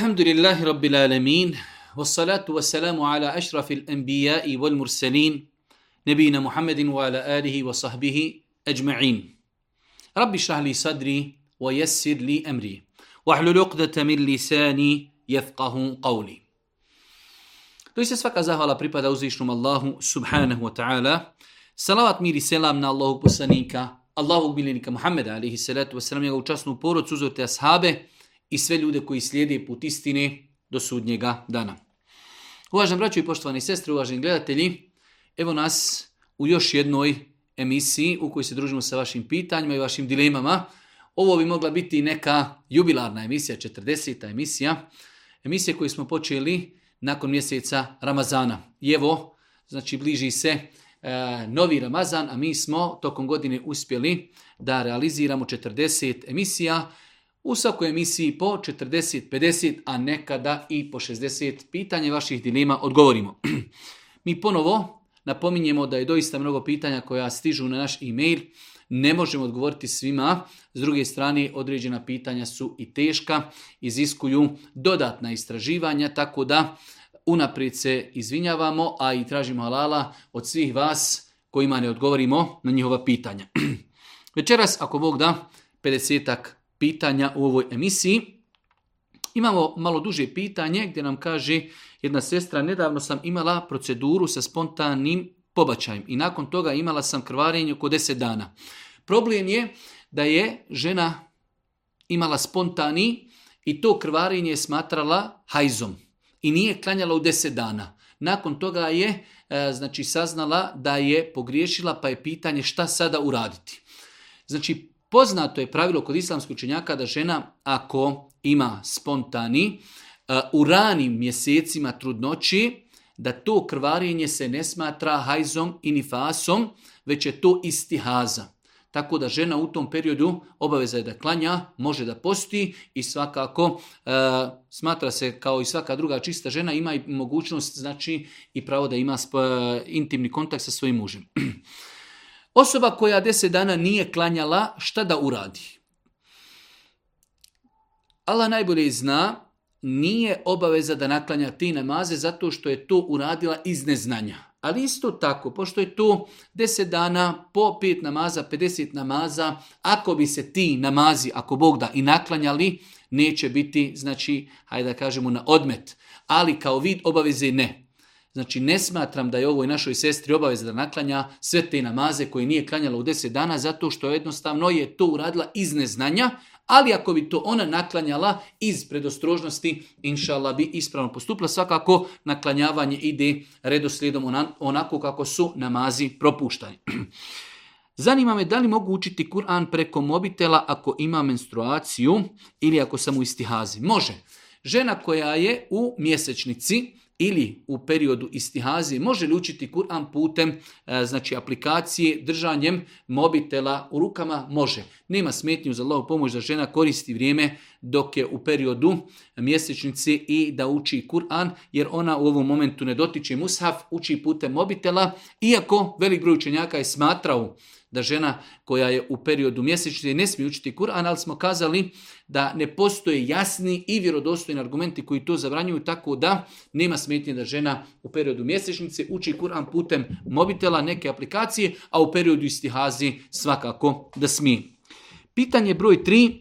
الحمد لله رب العالمين والصلاة والسلام على أشرف الأنبياء والمرسلين نبينا محمد وعلى آله وصحبه أجمعين رب اشرح لي صدري ويسر لي أمري واحلل عقدة من لساني يفقه قولي Doista svaka zahvala pripada uzvišnom Allahu subhanahu wa ta'ala. Salavat mir i selam na Allahog poslanika, Allahog miljenika Muhammeda, alihi salatu wasalam, njegovu časnu porodcu, uzorte ashabe, i sve ljude koji slijede put istine do sudnjega dana. Uvaženi braćo i poštovani sestre, uvaženi gledatelji, evo nas u još jednoj emisiji u kojoj se družimo sa vašim pitanjima i vašim dilemama. Ovo bi mogla biti neka jubilarna emisija, 40. emisija, emisije koju smo počeli nakon mjeseca Ramazana. I evo, znači bliži se e, novi Ramazan, a mi smo tokom godine uspjeli da realiziramo 40 emisija u svakoj emisiji po 40, 50, a nekada i po 60 pitanje vaših dilema odgovorimo. Mi ponovo napominjemo da je doista mnogo pitanja koja stižu na naš e-mail. Ne možemo odgovoriti svima. S druge strane, određena pitanja su i teška, iziskuju dodatna istraživanja, tako da unaprijed se izvinjavamo, a i tražimo halala od svih vas kojima ne odgovorimo na njihova pitanja. Večeras, ako Bog da, 50-ak pitanja u ovoj emisiji. Imamo malo duže pitanje gdje nam kaže jedna sestra, nedavno sam imala proceduru sa spontanim pobačajem i nakon toga imala sam krvarenje oko 10 dana. Problem je da je žena imala spontani i to krvarenje je smatrala hajzom i nije klanjala u 10 dana. Nakon toga je e, znači saznala da je pogriješila pa je pitanje šta sada uraditi. Znači Poznato je pravilo kod islamskih učenjaka da žena ako ima spontani eh, u ranim mjesecima trudnoći, da to krvarenje se ne smatra hajzom i nifasom, već je to istihaza. Tako da žena u tom periodu obaveza je da klanja, može da posti i svakako eh, smatra se kao i svaka druga čista žena ima i mogućnost, znači i pravo da ima eh, intimni kontakt sa svojim mužem. Osoba koja deset dana nije klanjala, šta da uradi? Allah najbolje zna, nije obaveza da naklanja ti namaze zato što je to uradila iz neznanja. Ali isto tako, pošto je to deset dana, po pet namaza, 50 namaza, ako bi se ti namazi, ako Bog da, i naklanjali, neće biti, znači, hajde da kažemo, na odmet. Ali kao vid obaveze ne. Znači, ne smatram da je ovoj našoj sestri obaveza da naklanja sve te namaze koje nije klanjala u deset dana, zato što jednostavno je to uradila iz neznanja, ali ako bi to ona naklanjala iz predostrožnosti, inšala bi ispravno postupila. Svakako, naklanjavanje ide redoslijedom onako kako su namazi propuštani. Zanima me da li mogu učiti Kur'an preko mobitela ako ima menstruaciju ili ako sam u istihazi. Može. Žena koja je u mjesečnici, ili u periodu istihazi može li učiti Kur'an putem e, znači aplikacije držanjem mobitela u rukama? Može. Nema smetnju za lov pomoć da žena koristi vrijeme dok je u periodu mjesečnice i da uči Kur'an jer ona u ovom momentu ne dotiče mushaf, uči putem mobitela iako velik broj učenjaka je smatrao da žena koja je u periodu mjesečne ne smije učiti Kur'an, ali smo kazali da ne postoje jasni i vjerodostojni argumenti koji to zabranjuju, tako da nema smetnje da žena u periodu mjesečnice uči Kur'an putem mobitela, neke aplikacije, a u periodu istihazi svakako da smije. Pitanje broj 3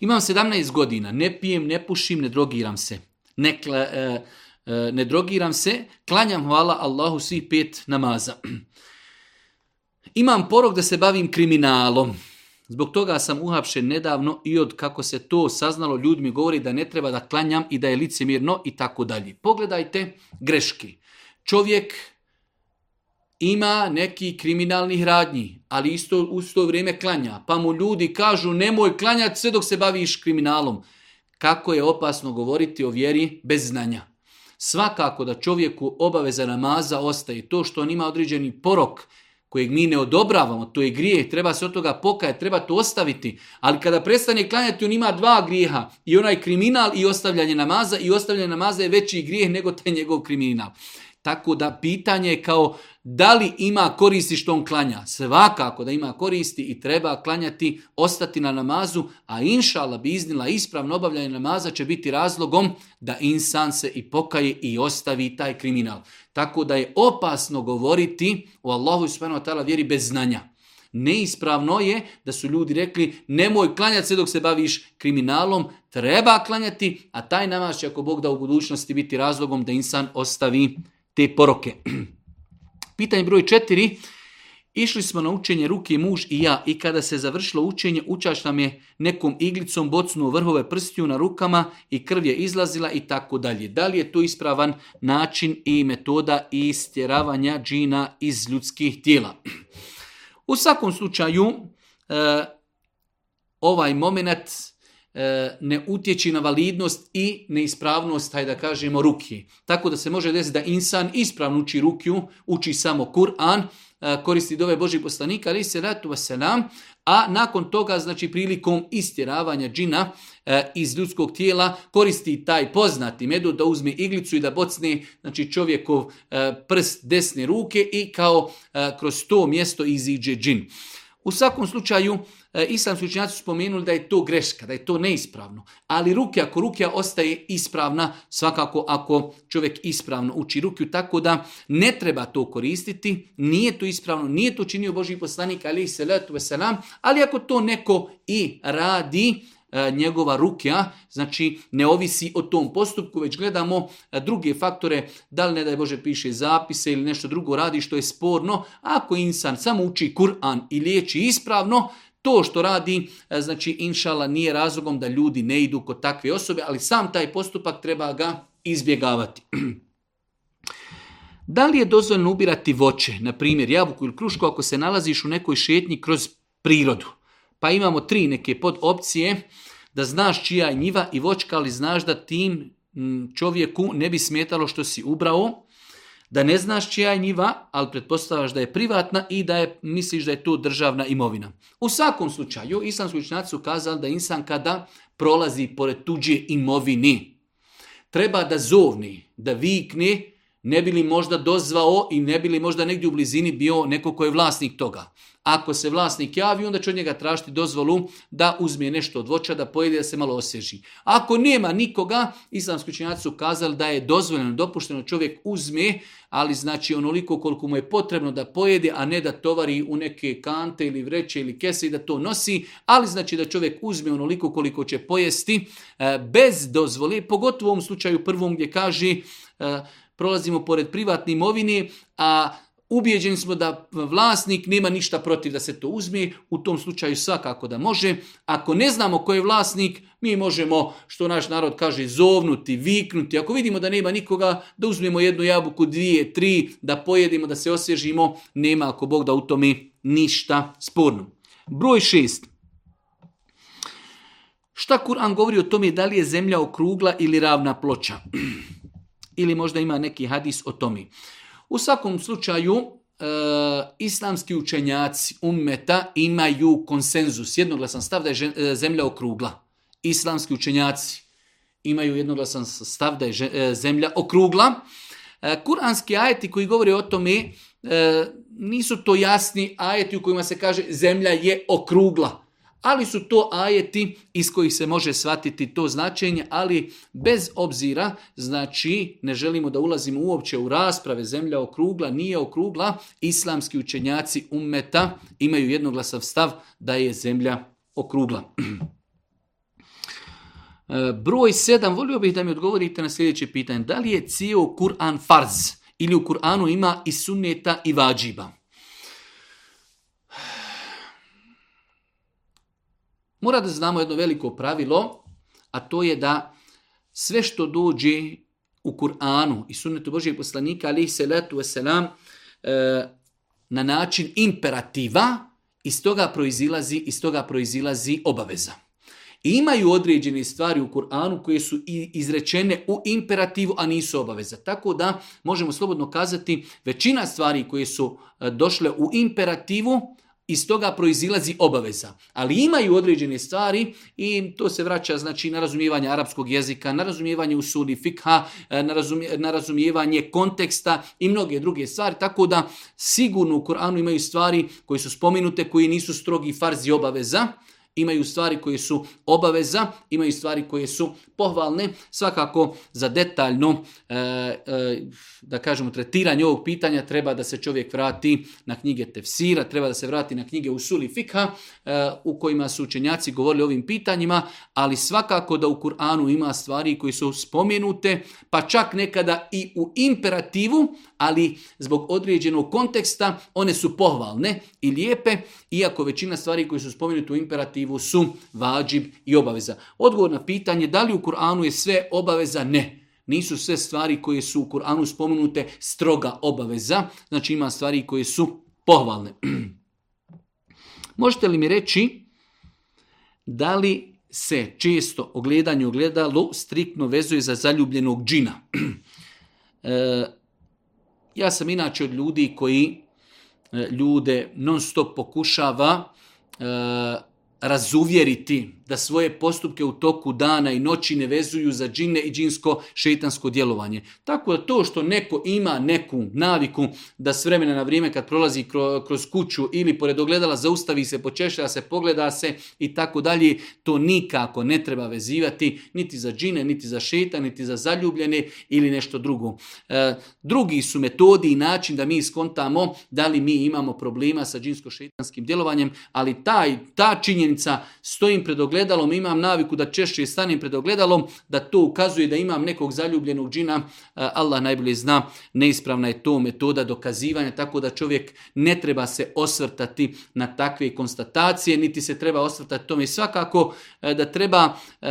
Imam 17 godina, ne pijem, ne pušim, ne drogiram se. Ne, e, e, ne drogiram se, klanjam hvala Allahu svih pet namaza. Imam porok da se bavim kriminalom. Zbog toga sam uhapšen nedavno i od kako se to saznalo ljudi mi govori da ne treba da klanjam i da je licimirno i tako dalje. Pogledajte greške. Čovjek ima neki kriminalnih radnji, ali isto u to vrijeme klanja. Pa mu ljudi kažu nemoj klanjati sve dok se baviš kriminalom. Kako je opasno govoriti o vjeri bez znanja. Svakako da čovjeku obaveza namaza ostaje to što on ima određeni porok kojeg mi ne odobravamo, to je grijeh, treba se od toga pokajati, treba to ostaviti, ali kada prestane klanjati on ima dva grijeha, i onaj kriminal i ostavljanje namaza, i ostavljanje namaza je veći grijeh nego taj njegov kriminal. Tako da pitanje je kao da li ima koristi što on klanja? Svakako da ima koristi i treba klanjati, ostati na namazu, a inšala bi iznila ispravno obavljanje namaza će biti razlogom da insan se i pokaje i ostavi taj kriminal. Tako da je opasno govoriti o Allahu subhanahu wa ta'ala vjeri bez znanja. Neispravno je da su ljudi rekli nemoj klanjati se dok se baviš kriminalom, treba klanjati, a taj namaz će ako Bog da u budućnosti biti razlogom da insan ostavi te poroke. Pitanje broj četiri. Išli smo na učenje ruke muž i ja i kada se završilo učenje učaš nam je nekom iglicom bocnuo vrhove prstiju na rukama i krv je izlazila i tako dalje. Da li je to ispravan način i metoda istjeravanja džina iz ljudskih tijela? U svakom slučaju e, ovaj moment E, ne utječi na validnost i neispravnost, taj da kažemo, ruki. Tako da se može desiti da insan ispravno uči rukiju, uči samo Kur'an, e, koristi dove Božih poslanika, ali se ratu nam, a nakon toga, znači prilikom istjeravanja džina e, iz ljudskog tijela, koristi taj poznati medu da uzme iglicu i da bocne znači, čovjekov prst desne ruke i kao kroz to mjesto iziđe džin. U svakom slučaju, E, islamski učinjaci su spomenuli da je to greška, da je to neispravno. Ali ruke, ako ruke ostaje ispravna, svakako ako čovjek ispravno uči rukju, tako da ne treba to koristiti, nije to ispravno, nije to činio Boži poslanik, ali i salatu wasalam, ali ako to neko i radi, e, njegova rukja, znači ne ovisi o tom postupku, već gledamo e, druge faktore, da li ne daj Bože piše zapise ili nešto drugo radi što je sporno, ako insan samo uči Kur'an i liječi ispravno, to što radi, e, znači inšala nije razlogom da ljudi ne idu kod takve osobe, ali sam taj postupak treba ga izbjegavati. Da li je dozvoljno ubirati voće, na primjer jabuku ili krušku, ako se nalaziš u nekoj šetnji kroz prirodu? Pa imamo tri neke pod opcije da znaš čija je njiva i voćka, ali znaš da tim čovjeku ne bi smetalo što si ubrao da ne znaš čija je njiva, ali pretpostavljaš da je privatna i da je, misliš da je tu državna imovina. U svakom slučaju, islamski učinjaci su kazali da insan kada prolazi pored tuđe imovini, treba da zovni, da vikni, ne bi li možda dozvao i ne bi li možda negdje u blizini bio neko ko je vlasnik toga. Ako se vlasnik javi, onda će od njega tražiti dozvolu da uzme nešto od voća, da pojede, da se malo osježi. Ako nema nikoga, islamski činjaci su kazali da je dozvoljeno, dopušteno čovjek uzme, ali znači onoliko koliko mu je potrebno da pojede, a ne da tovari u neke kante ili vreće ili kese i da to nosi, ali znači da čovjek uzme onoliko koliko će pojesti eh, bez dozvole, pogotovo u ovom slučaju prvom gdje kaže eh, prolazimo pored privatne imovine, a Ubijeđeni smo da vlasnik nema ništa protiv da se to uzme, u tom slučaju svakako da može. Ako ne znamo ko je vlasnik, mi možemo, što naš narod kaže, zovnuti, viknuti. Ako vidimo da nema nikoga, da uzmemo jednu jabuku, dvije, tri, da pojedimo, da se osježimo, nema ako Bog da u tome ništa sporno. Broj šest. Šta Kur'an govori o tome da li je zemlja okrugla ili ravna ploča? ili možda ima neki hadis o tome. U svakom slučaju, e, islamski učenjaci ummeta imaju konsenzus, jednoglasan stav da je e, zemlja okrugla. Islamski učenjaci imaju jednoglasan stav da je e, zemlja okrugla. Kuranski ajeti koji govori o tome nisu to jasni ajeti u kojima se kaže zemlja je okrugla. Ali su to ajeti iz kojih se može shvatiti to značenje, ali bez obzira, znači ne želimo da ulazimo uopće u rasprave zemlja okrugla, nije okrugla, islamski učenjaci ummeta imaju jednoglasav stav da je zemlja okrugla. E, broj 7, volio bih da mi odgovorite na sljedeće pitanje. Da li je cijel Kur'an farz ili u Kur'anu ima i sunneta i vađiba? Mora da znamo jedno veliko pravilo, a to je da sve što dođe u Kur'anu i sunnetu Božijeg poslanika, ali se letu selam, eh, na način imperativa, iz toga proizilazi, iz toga proizilazi obaveza. imaju određene stvari u Kur'anu koje su izrečene u imperativu, a nisu obaveza. Tako da možemo slobodno kazati većina stvari koje su eh, došle u imperativu iz toga proizilazi obaveza. Ali imaju određene stvari i to se vraća znači, na razumijevanje arapskog jezika, na razumijevanje usudi fikha, eh, na, razumijevanje konteksta i mnoge druge stvari. Tako da sigurno u Koranu imaju stvari koje su spominute, koje nisu strogi farzi obaveza, Imaju stvari koje su obaveza, imaju stvari koje su pohvalne. Svakako za detaljno, e, e, da kažemo, tretiranje ovog pitanja treba da se čovjek vrati na knjige tefsira, treba da se vrati na knjige usuli fikha e, u kojima su učenjaci govorili o ovim pitanjima, ali svakako da u Kur'anu ima stvari koje su spomenute, pa čak nekada i u imperativu, ali zbog određenog konteksta one su pohvalne i lijepe, iako većina stvari koje su spomenute u imperativu imperativu su vađib i obaveza. Odgovor na pitanje da li u Kur'anu je sve obaveza? Ne. Nisu sve stvari koje su u Kur'anu spomenute stroga obaveza. Znači ima stvari koje su pohvalne. Možete li mi reći da li se često ogledanje ogledalo striktno vezuje za zaljubljenog džina? E, ja sam inače od ljudi koji e, ljude non stop pokušava e, razuvjeriti da svoje postupke u toku dana i noći ne vezuju za džine i džinsko šeitansko djelovanje. Tako da to što neko ima neku naviku da s vremena na vrijeme kad prolazi kroz kuću ili pored ogledala zaustavi se, počešlja se, pogleda se i tako dalje, to nikako ne treba vezivati niti za džine, niti za šeitan, niti za zaljubljene ili nešto drugo. E, drugi su metodi i način da mi skontamo da li mi imamo problema sa džinsko-šeitanskim djelovanjem, ali ta činjenica stojim pred ogledalom imam naviku da češće stanem pred ogledalom, da to ukazuje da imam nekog zaljubljenog džina, Allah najbolje zna, neispravna je to metoda dokazivanja, tako da čovjek ne treba se osvrtati na takve konstatacije, niti se treba osvrtati tome. Svakako e, da treba e,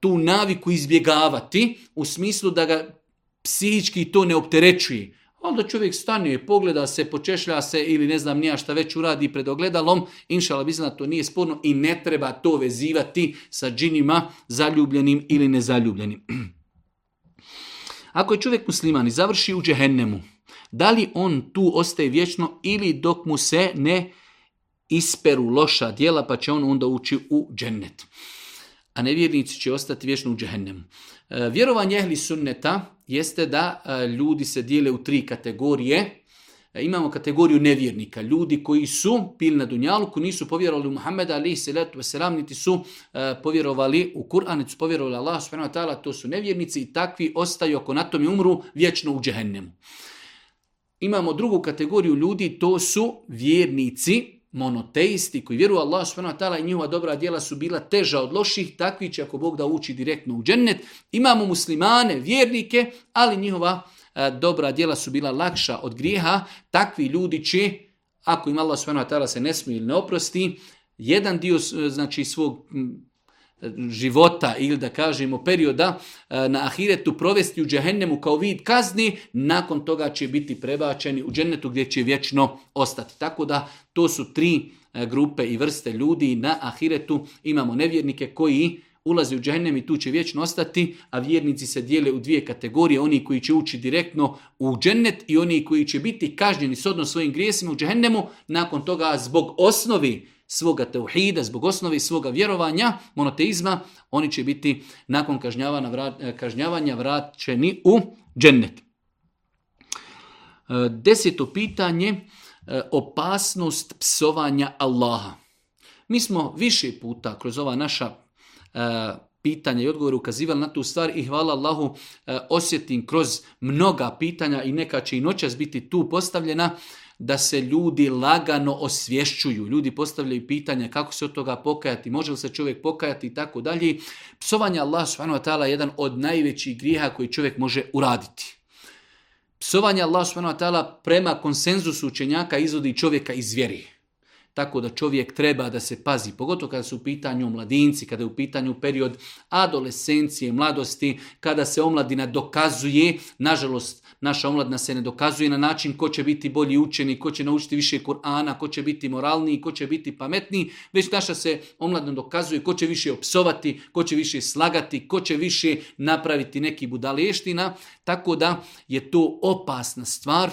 tu naviku izbjegavati u smislu da ga psihički to ne opterećuje. Onda čovjek stane, pogleda se, počešlja se ili ne znam nija šta već uradi pred ogledalom, inšala da to nije sporno i ne treba to vezivati sa džinima zaljubljenim ili nezaljubljenim. Ako je čovjek musliman i završi u džehennemu, da li on tu ostaje vječno ili dok mu se ne isperu loša djela pa će on onda ući u džennet. A nevjernici će ostati vječno u džehennemu. E, vjerovanje ehli sunneta jeste da e, ljudi se dijele u tri kategorije. E, imamo kategoriju nevjernika, ljudi koji su pil na Dunjaluku, nisu povjerovali u Muhammeda ali se letu veselam, niti su e, povjerovali u Kur'an, niti su povjerovali Allah to su nevjernici i takvi ostaju ako na tome umru vječno u džehennemu. Imamo drugu kategoriju ljudi, to su vjernici monoteisti koji vjeruju Allah subhanahu i njihova dobra djela su bila teža od loših, takvi će ako Bog da uči direktno u džennet. Imamo muslimane, vjernike, ali njihova e, dobra djela su bila lakša od grijeha, takvi ljudi će, ako im Allah subhanahu se ne smije ili ne oprosti, jedan dio e, znači svog života ili da kažemo perioda e, na ahiretu provesti u džehennemu kao vid kazni, nakon toga će biti prebačeni u džennetu gdje će vječno ostati. Tako da to su tri e, grupe i vrste ljudi na ahiretu. Imamo nevjernike koji ulaze u džehennem i tu će vječno ostati, a vjernici se dijele u dvije kategorije, oni koji će ući direktno u džennet i oni koji će biti kažnjeni s odnos svojim grijesima u džehennemu, nakon toga zbog osnovi svoga teuhida, zbog osnovi svoga vjerovanja, monoteizma, oni će biti nakon eh, kažnjavanja vraćeni u džennet. Eh, deseto pitanje, eh, opasnost psovanja Allaha. Mi smo više puta kroz ova naša pitanja i odgovore ukazivali na tu stvar i hvala Allahu osjetim kroz mnoga pitanja i neka će i noćas biti tu postavljena da se ljudi lagano osvješćuju. Ljudi postavljaju pitanja kako se od toga pokajati, može li se čovjek pokajati i tako dalje. Psovanje Allah subhanahu je jedan od najvećih grijeha koji čovjek može uraditi. Psovanje Allah subhanahu ta'ala prema konsenzusu učenjaka izvodi čovjeka iz vjeri. Tako da čovjek treba da se pazi, pogotovo kada su u pitanju mladinci, kada je u pitanju period adolescencije, mladosti, kada se omladina dokazuje, nažalost, naša omladna se ne dokazuje na način ko će biti bolji učeni, ko će naučiti više Kur'ana, ko će biti moralniji, ko će biti pametniji, već naša se omladna dokazuje ko će više opsovati, ko će više slagati, ko će više napraviti neki budaleština, tako da je to opasna stvar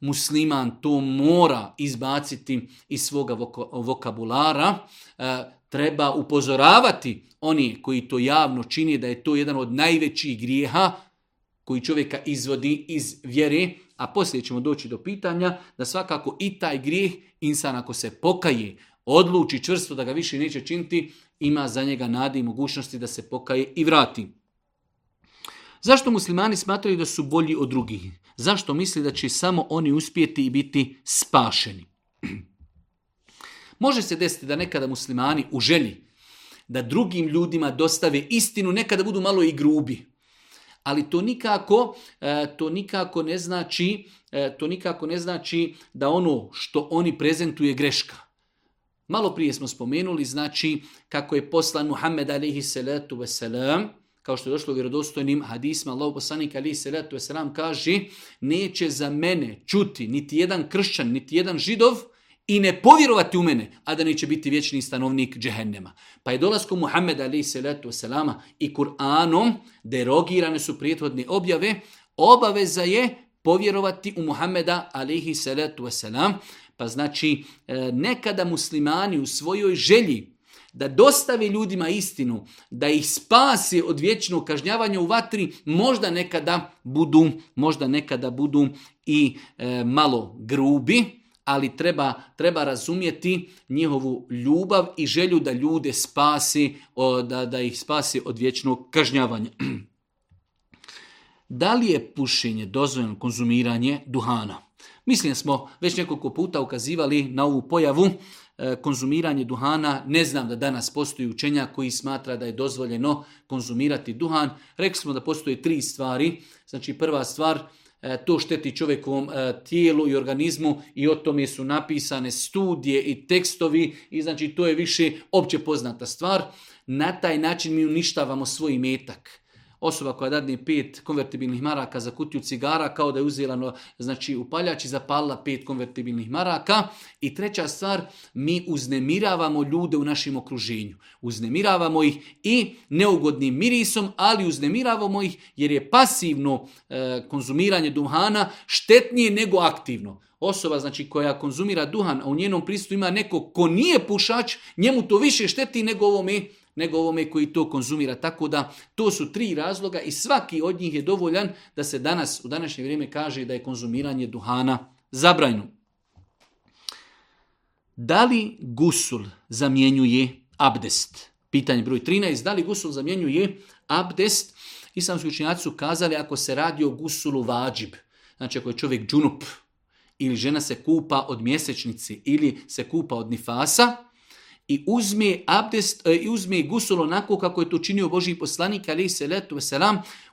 musliman to mora izbaciti iz svoga vokabulara, e, treba upozoravati oni koji to javno čini da je to jedan od najvećih grijeha koji čovjeka izvodi iz vjere, a poslije ćemo doći do pitanja da svakako i taj grijeh insan ako se pokaje, odluči čvrsto da ga više neće činiti, ima za njega nade i mogućnosti da se pokaje i vrati. Zašto muslimani smatraju da su bolji od drugih? Zašto misli da će samo oni uspjeti i biti spašeni? Može se desiti da nekada muslimani u želji da drugim ljudima dostave istinu, nekada budu malo i grubi ali to nikako, e, to nikako ne znači, e, to nikako ne znači da ono što oni prezentuje greška. Malo prije smo spomenuli, znači kako je poslan Muhammed alaihi salatu kao što je došlo u vjerodostojnim hadisima Allahu poslanik alaihi salatu Selam kaže, neće za mene čuti niti jedan kršćan, niti jedan židov, i ne povjerovati u mene, a da neće biti vječni stanovnik džehennema. Pa je dolaskom Muhammeda alaih salatu wasalama i Kur'anom derogirane su prijetvodne objave, obaveza je povjerovati u Muhammeda alihi salatu wasalam. Pa znači e, nekada muslimani u svojoj želji da dostavi ljudima istinu, da ih spasi od vječnog kažnjavanja u vatri, možda nekada budu, možda nekada budu i e, malo grubi, ali treba, treba razumjeti njihovu ljubav i želju da ljude spasi, da, da ih spasi od vječnog kažnjavanja. Da li je pušenje dozvoljeno konzumiranje duhana? Mislim smo već nekoliko puta ukazivali na ovu pojavu e, konzumiranje duhana. Ne znam da danas postoji učenja koji smatra da je dozvoljeno konzumirati duhan. Rekli smo da postoje tri stvari. Znači prva stvar E, to šteti čovjekovom e, tijelu i organizmu i o tome su napisane studije i tekstovi i znači to je više opće poznata stvar. Na taj način mi uništavamo svoj metak. Osoba koja dadne pet konvertibilnih maraka za kutiju cigara kao da je uzela znači, upaljač i zapalila pet konvertibilnih maraka. I treća stvar, mi uznemiravamo ljude u našem okruženju. Uznemiravamo ih i neugodnim mirisom, ali uznemiravamo ih jer je pasivno e, konzumiranje duhana štetnije nego aktivno osoba znači koja konzumira duhan, a u njenom pristupu ima neko ko nije pušač, njemu to više šteti nego ovome nego ovome koji to konzumira. Tako da to su tri razloga i svaki od njih je dovoljan da se danas, u današnje vrijeme kaže da je konzumiranje duhana zabrajno. Da li gusul zamjenjuje abdest? Pitanje broj 13. Da li gusul zamjenjuje abdest? Islamski učinjaci su kazali ako se radi o gusulu vađib, znači ako je čovjek džunup ili žena se kupa od mjesečnici ili se kupa od nifasa, i uzme abdest e, i uzme gusul onako kako je to činio Boži poslanik ali se letu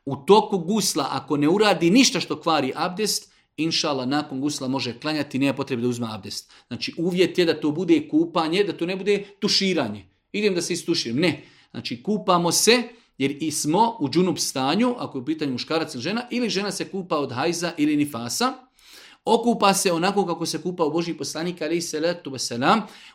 u toku gusla ako ne uradi ništa što kvari abdest inšala nakon gusla može klanjati nema potrebe da uzme abdest znači uvjet je da to bude kupanje da to ne bude tuširanje idem da se istuširam ne znači kupamo se jer i smo u džunup stanju ako je u pitanju muškarac ili žena ili žena se kupa od hajza ili nifasa okupa se onako kako se kupa Boži poslanik, ali se letu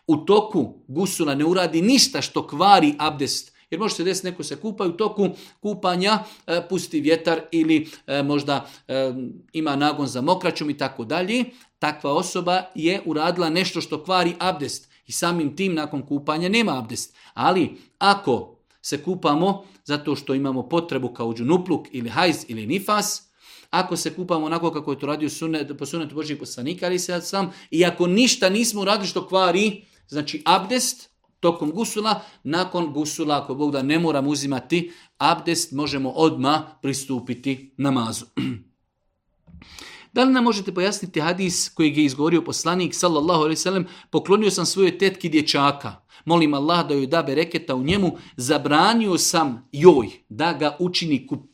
u toku gusula ne uradi ništa što kvari abdest. Jer može se desiti neko se kupa u toku kupanja e, pusti vjetar ili e, možda e, ima nagon za mokraćom i tako dalje. Takva osoba je uradila nešto što kvari abdest i samim tim nakon kupanja nema abdest. Ali ako se kupamo zato što imamo potrebu kao džunupluk ili hajz ili nifas, ako se kupamo onako kako je to radio sunet, po sunetu poslanika, ali se sam, i ako ništa nismo uradili što kvari, znači abdest, tokom gusula, nakon gusula, ako Bog da ne moram uzimati abdest, možemo odma pristupiti namazu. Da li nam možete pojasniti hadis koji je izgovorio poslanik sallallahu alaihi ve poklonio sam svoje tetki dječaka. Molim Allah da joj da reketa u njemu, zabranio sam joj da ga učini kup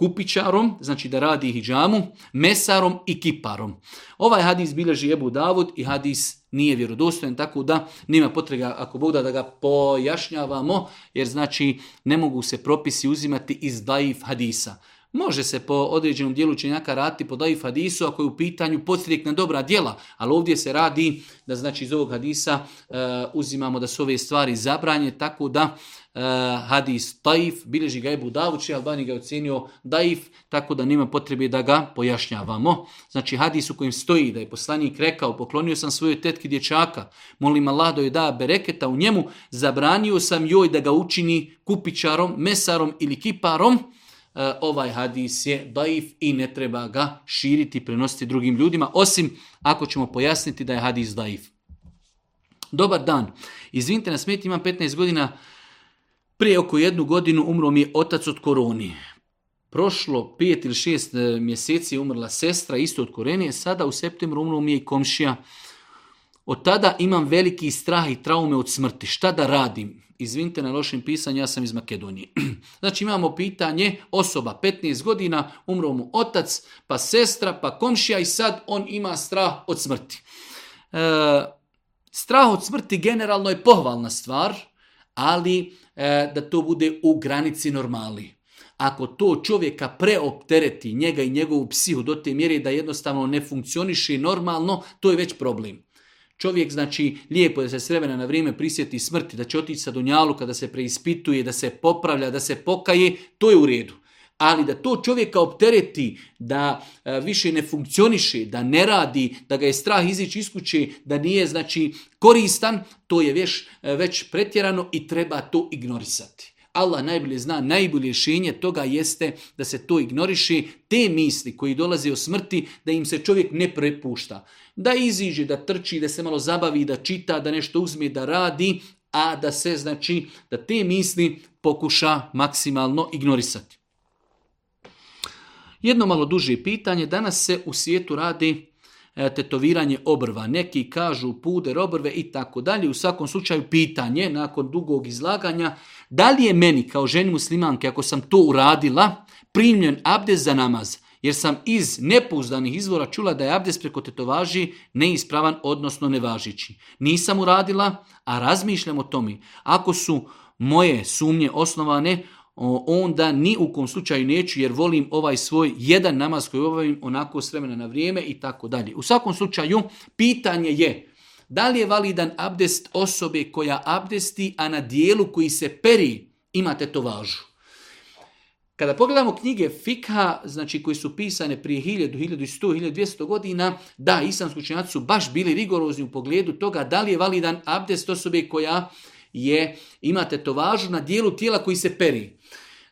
kupičarom, znači da radi hijjamu, mesarom i kiparom. Ovaj hadis bilježi Ebu Davud i hadis nije vjerodostojan, tako da nema potrega ako Bog da, ga pojašnjavamo, jer znači ne mogu se propisi uzimati iz daif hadisa. Može se po određenom dijelu činjaka raditi po daif hadisu ako je u pitanju na dobra djela, ali ovdje se radi da znači iz ovog hadisa e, uzimamo da su ove stvari zabranje, tako da Eh, hadis taif, bilježi ga Ebu davuči, Albani ga je ocjenio daif, tako da nema potrebe da ga pojašnjavamo. Znači hadis u kojem stoji da je poslanik rekao, poklonio sam svojoj tetki dječaka, molim Allah da joj da bereketa u njemu, zabranio sam joj da ga učini kupičarom, mesarom ili kiparom, eh, ovaj hadis je daif i ne treba ga širiti prenositi drugim ljudima, osim ako ćemo pojasniti da je hadis daif. Dobar dan. Izvinite na smeti, imam 15 godina, prije oko jednu godinu umro mi je otac od koroni. Prošlo pet ili šest e, mjeseci umrla sestra, isto od korenije, sada u septembru umro mi je i komšija. Od tada imam veliki strah i traume od smrti. Šta da radim? Izvinite na lošim pisanju, ja sam iz Makedonije. znači imamo pitanje, osoba 15 godina, umro mu otac, pa sestra, pa komšija i sad on ima strah od smrti. E, strah od smrti generalno je pohvalna stvar, ali e, da to bude u granici normali. Ako to čovjeka preoptereti njega i njegovu psihu do te mjere da jednostavno ne funkcioniše normalno, to je već problem. Čovjek, znači, lijepo da se s na vrijeme prisjeti smrti, da će otići sa dunjalu kada se preispituje, da se popravlja, da se pokaje, to je u redu ali da to čovjeka optereti, da e, više ne funkcioniše, da ne radi, da ga je strah izići iz kuće, da nije znači koristan, to je već, e, već pretjerano i treba to ignorisati. Allah najbolje zna, najbolje rješenje toga jeste da se to ignoriši, te misli koji dolaze o smrti, da im se čovjek ne prepušta. Da iziđe, da trči, da se malo zabavi, da čita, da nešto uzme, da radi, a da se znači, da te misli pokuša maksimalno ignorisati. Jedno malo duže pitanje, danas se u svijetu radi e, tetoviranje obrva. Neki kažu puder obrve i tako dalje. U svakom slučaju pitanje nakon dugog izlaganja da li je meni kao ženi muslimanke ako sam to uradila primljen abdes za namaz jer sam iz nepouzdanih izvora čula da je abdes preko tetovaži neispravan, odnosno nevažići. Nisam uradila, a razmišljam o tome. Ako su moje sumnje osnovane, onda ni u kom slučaju neću jer volim ovaj svoj jedan namaz koji obavim onako s vremena na vrijeme i tako dalje. U svakom slučaju pitanje je da li je validan abdest osobe koja abdesti, a na dijelu koji se peri to važu. Kada pogledamo knjige Fikha, znači koji su pisane prije 1000, 1100, 1200 godina, da, islamski učenjaci su baš bili rigorozni u pogledu toga da li je validan abdest osobe koja je to tetovažu na dijelu tijela koji se peri.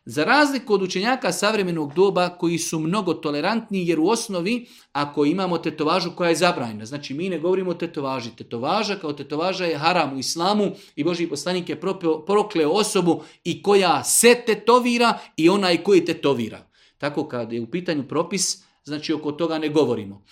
Za razliku od učenjaka savremenog doba koji su mnogo tolerantniji jer u osnovi ako imamo tetovažu koja je zabranjena, znači mi ne govorimo o tetovaži, tetovaža kao tetovaža je haram u islamu i Boži poslanik je prokleo osobu i koja se tetovira i onaj koji tetovira. Tako kad je u pitanju propis, znači oko toga ne govorimo.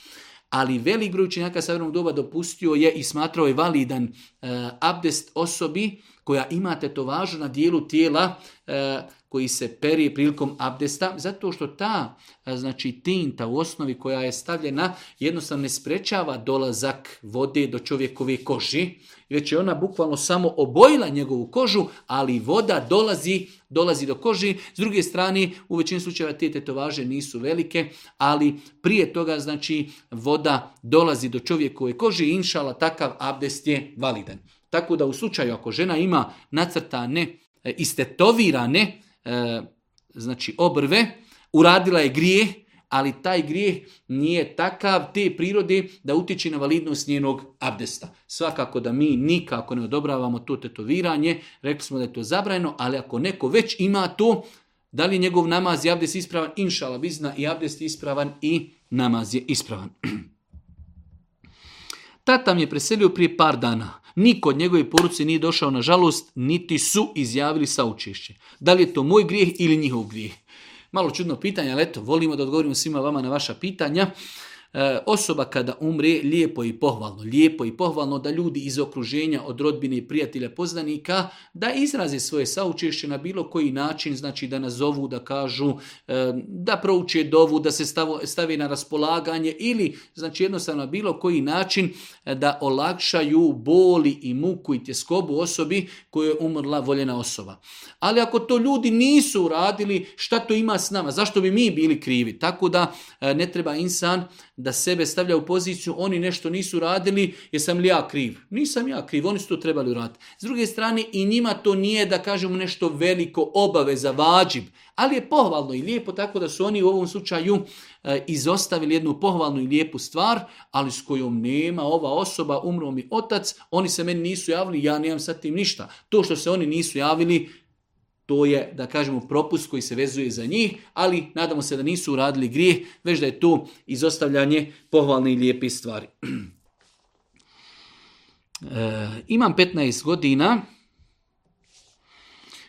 Ali velik broj učenjaka savremenog doba dopustio je i smatrao je validan eh, abdest osobi koja ima tetovažu na dijelu tijela e, koji se peri prilikom abdesta, zato što ta e, znači tinta u osnovi koja je stavljena jednostavno ne sprečava dolazak vode do čovjekove koži, već je ona bukvalno samo obojila njegovu kožu, ali voda dolazi, dolazi do koži. S druge strane, u većini slučajeva te tetovaže nisu velike, ali prije toga znači voda dolazi do čovjekove koži i inšala takav abdest je validan. Tako da u slučaju ako žena ima nacrtane, e, istetovirane, e, znači obrve, uradila je grije, ali taj grijeh nije takav te prirode da utječe na validnost njenog abdesta. Svakako da mi nikako ne odobravamo to tetoviranje, rekli smo da je to zabrajeno, ali ako neko već ima to, da li je njegov namaz i abdest ispravan? Inšala bizna, i abdest ispravan i namaz je ispravan. Tata mi je preselio prije par dana niko od njegove poruci nije došao na žalost, niti su izjavili saučešće. Da li je to moj grijeh ili njihov grijeh? Malo čudno pitanje, ali eto, volimo da odgovorimo svima vama na vaša pitanja. E, osoba kada umre lijepo i pohvalno, lijepo i pohvalno da ljudi iz okruženja, od rodbine i prijatelja poznanika, da izraze svoje saučešće na bilo koji način, znači da nazovu, da kažu, e, da prouče dovu, da se stavi na raspolaganje ili znači jednostavno na bilo koji način e, da olakšaju boli i muku i tjeskobu osobi koju je umrla voljena osoba. Ali ako to ljudi nisu uradili, šta to ima s nama? Zašto bi mi bili krivi? Tako da ne treba insan da sebe stavlja u poziciju oni nešto nisu radili, jesam li ja kriv? Nisam ja kriv, oni su to trebali uraditi. S druge strane, i njima to nije da kažemo nešto veliko obaveza, vađib, ali je pohvalno i lijepo tako da su oni u ovom slučaju e, izostavili jednu pohvalnu i lijepu stvar, ali s kojom nema ova osoba, umro mi otac, oni se meni nisu javili, ja nemam sa tim ništa. To što se oni nisu javili, to je, da kažemo, propust koji se vezuje za njih, ali nadamo se da nisu uradili grijeh, već da je to izostavljanje pohvalne i lijepe stvari. E, imam 15 godina,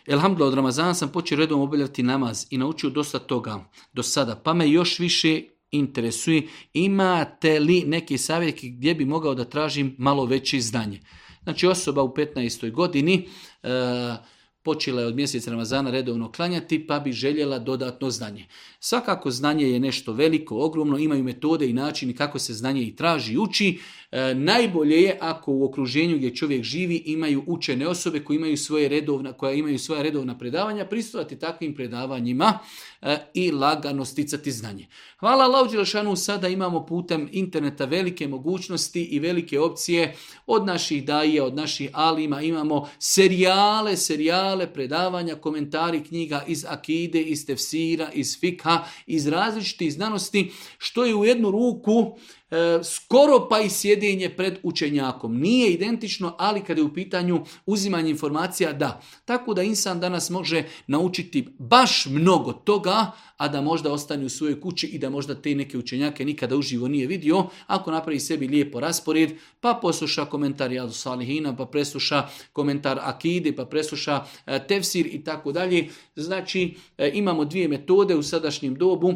Elhamdulillah, od Ramazana sam počeo redom obavljati namaz i naučio dosta toga do sada, pa me još više interesuje imate li neki savjet gdje bi mogao da tražim malo veće znanje. Znači osoba u 15. godini e, počela je od mjeseca Ramazana redovno klanjati, pa bi željela dodatno znanje. Svakako znanje je nešto veliko, ogromno, imaju metode i načini kako se znanje i traži i uči. E, najbolje je ako u okruženju gdje čovjek živi imaju učene osobe koje imaju svoje redovna, koja imaju svoja redovna predavanja, pristovati takvim predavanjima E, i lagano sticati znanje. Hvala Allahu sada imamo putem interneta velike mogućnosti i velike opcije od naših daje, od naših alima, imamo serijale, serijale, predavanja, komentari knjiga iz akide, iz tefsira, iz fikha, iz različitih znanosti, što je u jednu ruku E, skoro pa i sjedinje pred učenjakom. Nije identično, ali kada je u pitanju uzimanje informacija, da. Tako da insan danas može naučiti baš mnogo toga, a da možda ostane u svojoj kući i da možda te neke učenjake nikada uživo nije vidio, ako napravi sebi lijepo raspored, pa posluša komentar Jadu Salihina, pa presluša komentar Akide, pa presluša e, Tefsir i tako dalje. Znači, e, imamo dvije metode u sadašnjem dobu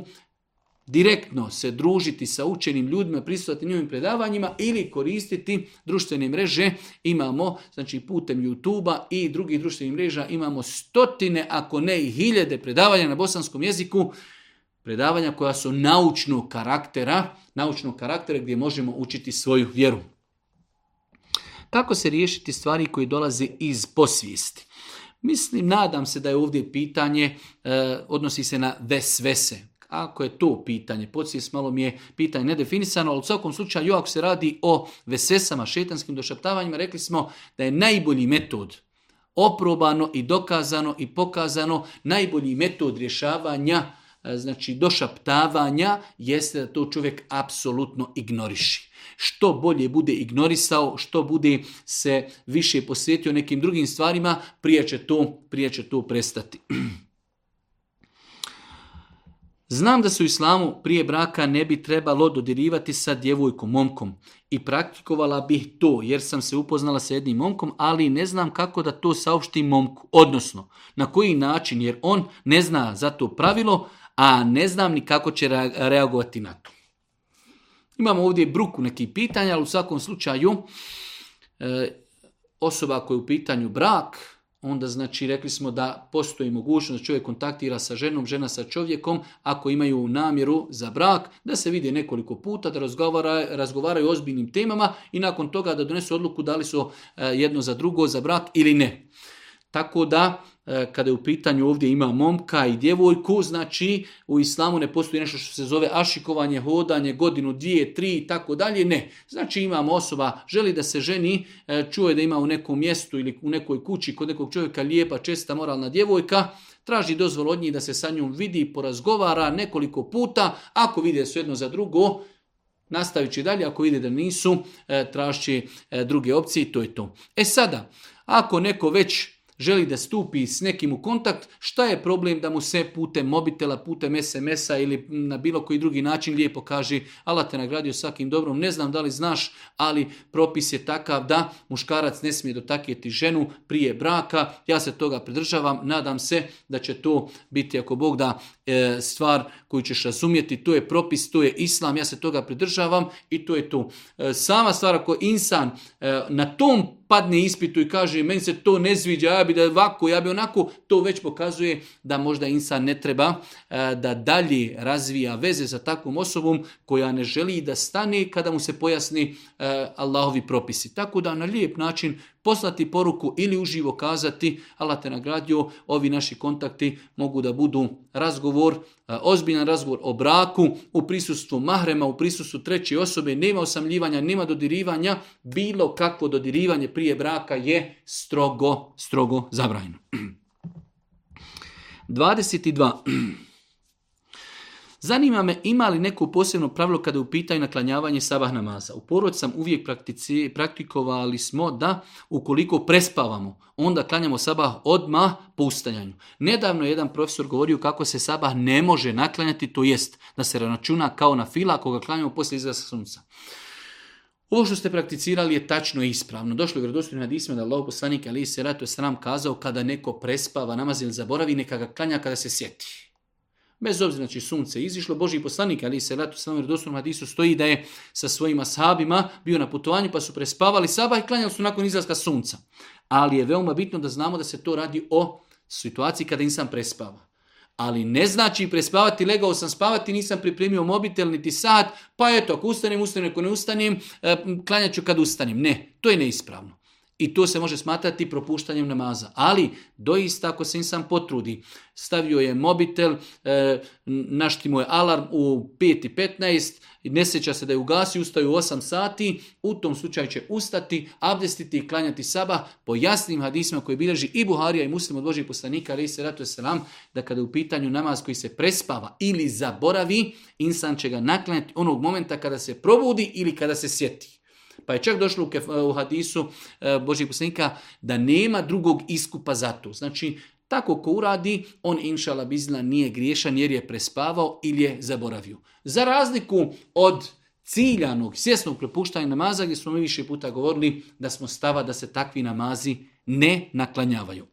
direktno se družiti sa učenim ljudima, prisutati njihovim predavanjima ili koristiti društvene mreže. Imamo, znači putem youtube i drugih društvenih mreža imamo stotine, ako ne i hiljade predavanja na bosanskom jeziku, predavanja koja su naučnog karaktera, naučnog karaktera gdje možemo učiti svoju vjeru. Kako se riješiti stvari koji dolaze iz posvijesti? Mislim, nadam se da je ovdje pitanje, e, odnosi se na vesvese. Ako je to pitanje, podsvijest malo mi je pitanje nedefinisano, ali u svakom slučaju, ako se radi o vesesama, šetanskim došaptavanjima, rekli smo da je najbolji metod oprobano i dokazano i pokazano najbolji metod rješavanja e, znači došaptavanja jeste da to čovjek apsolutno ignoriši. Što bolje bude ignorisao, što bude se više posvetio nekim drugim stvarima, prije će to, prije će to prestati. Znam da se u islamu prije braka ne bi trebalo dodirivati sa djevojkom, momkom. I praktikovala bih to jer sam se upoznala sa jednim momkom, ali ne znam kako da to saopštim momku. Odnosno, na koji način jer on ne zna za to pravilo, a ne znam ni kako će reagovati na to. Imamo ovdje bruku nekih pitanja, ali u svakom slučaju e, osoba koja je u pitanju brak, onda znači rekli smo da postoji mogućnost da čovjek kontaktira sa ženom, žena sa čovjekom, ako imaju namjeru za brak, da se vide nekoliko puta, da razgovaraju o ozbiljnim temama i nakon toga da donesu odluku da li su e, jedno za drugo za brak ili ne. Tako da E, kada je u pitanju ovdje ima momka i djevojku, znači u islamu ne postoji nešto što se zove ašikovanje, hodanje, godinu, dvije, tri i tako dalje, ne. Znači imamo osoba, želi da se ženi, e, čuje da ima u nekom mjestu ili u nekoj kući kod nekog čovjeka lijepa, česta, moralna djevojka, traži dozvol od njih da se sa njom vidi, porazgovara nekoliko puta, ako vide su jedno za drugo, nastavit će dalje, ako vide da nisu, e, traži druge opcije i to je to. E sada, ako neko već želi da stupi s nekim u kontakt, šta je problem da mu se putem mobitela, putem SMS-a ili na bilo koji drugi način lijepo kaže Allah te nagradio svakim dobrom, ne znam da li znaš, ali propis je takav da muškarac ne smije dotakjeti ženu prije braka, ja se toga pridržavam, nadam se da će to biti ako Bog da e, stvar koju ćeš razumjeti, to je propis, to je islam, ja se toga pridržavam i to je to. E, sama stvar ako insan e, na tom padne ispitu i kaže meni se to ne zviđa, ja bi da ovako, ja bi onako, to već pokazuje da možda insan ne treba e, da dalje razvija veze sa takvom osobom koja ne želi da stane kada mu se pojasni Allahovi propisi. Tako da na lijep način poslati poruku ili uživo kazati Allah te nagradio, ovi naši kontakti mogu da budu razgovor, e, ozbiljan razgovor o braku, u prisustvu mahrema, u prisustvu treće osobe, nema osamljivanja, nema dodirivanja, bilo kakvo dodirivanje prije braka je strogo, strogo zabrajeno. 22. Zanima me ima li neko posebno pravilo kada je u pitanju naklanjavanje sabah namaza. U porod sam uvijek praktikovali smo da ukoliko prespavamo, onda klanjamo sabah odmah po ustajanju. Nedavno je jedan profesor govorio kako se sabah ne može naklanjati, to jest da se računa kao na fila ako ga klanjamo poslije izrasa sunca. Ovo što ste prakticirali je tačno i ispravno. Došlo je vjerodostojno disme da Allah poslanik ali se je sram kazao kada neko prespava namaz ili zaboravi neka ga klanja kada se sjeti. Bez obzira, znači sunce izišlo, Boži poslanik, ali se ratu jer doslovno hadisu stoji da je sa svojima ashabima bio na putovanju pa su prespavali sabah i klanjali su nakon izlaska sunca. Ali je veoma bitno da znamo da se to radi o situaciji kada insan prespava. Ali ne znači prespavati, legao sam spavati, nisam pripremio mobitel niti sat, pa eto, ako ustanem, ustanem, ako ne ustanem, e, klanjat ću kad ustanem. Ne, to je neispravno. I to se može smatrati propuštanjem namaza. Ali, doista, ako se insan potrudi, stavio je mobitel, e, našti mu je alarm u 5.15, ne sjeća se da je ugasi, ustaju u 8 sati, u tom slučaju će ustati, abdestiti i klanjati saba po jasnim hadisima koji bilježi i Buharija i muslim od poslanika, ali se da kada je u pitanju namaz koji se prespava ili zaboravi, insan će ga naklanjati onog momenta kada se probudi ili kada se sjeti. Pa je čak došlo u e, hadisu e, Božih poslanika da nema drugog iskupa za to. Znači, tako ko uradi, on inšala bizla nije griješan jer je prespavao ili je zaboravio. Za razliku od ciljanog, svjesnog prepuštanja namaza gdje smo mi više puta govorili da smo stava da se takvi namazi ne naklanjavaju.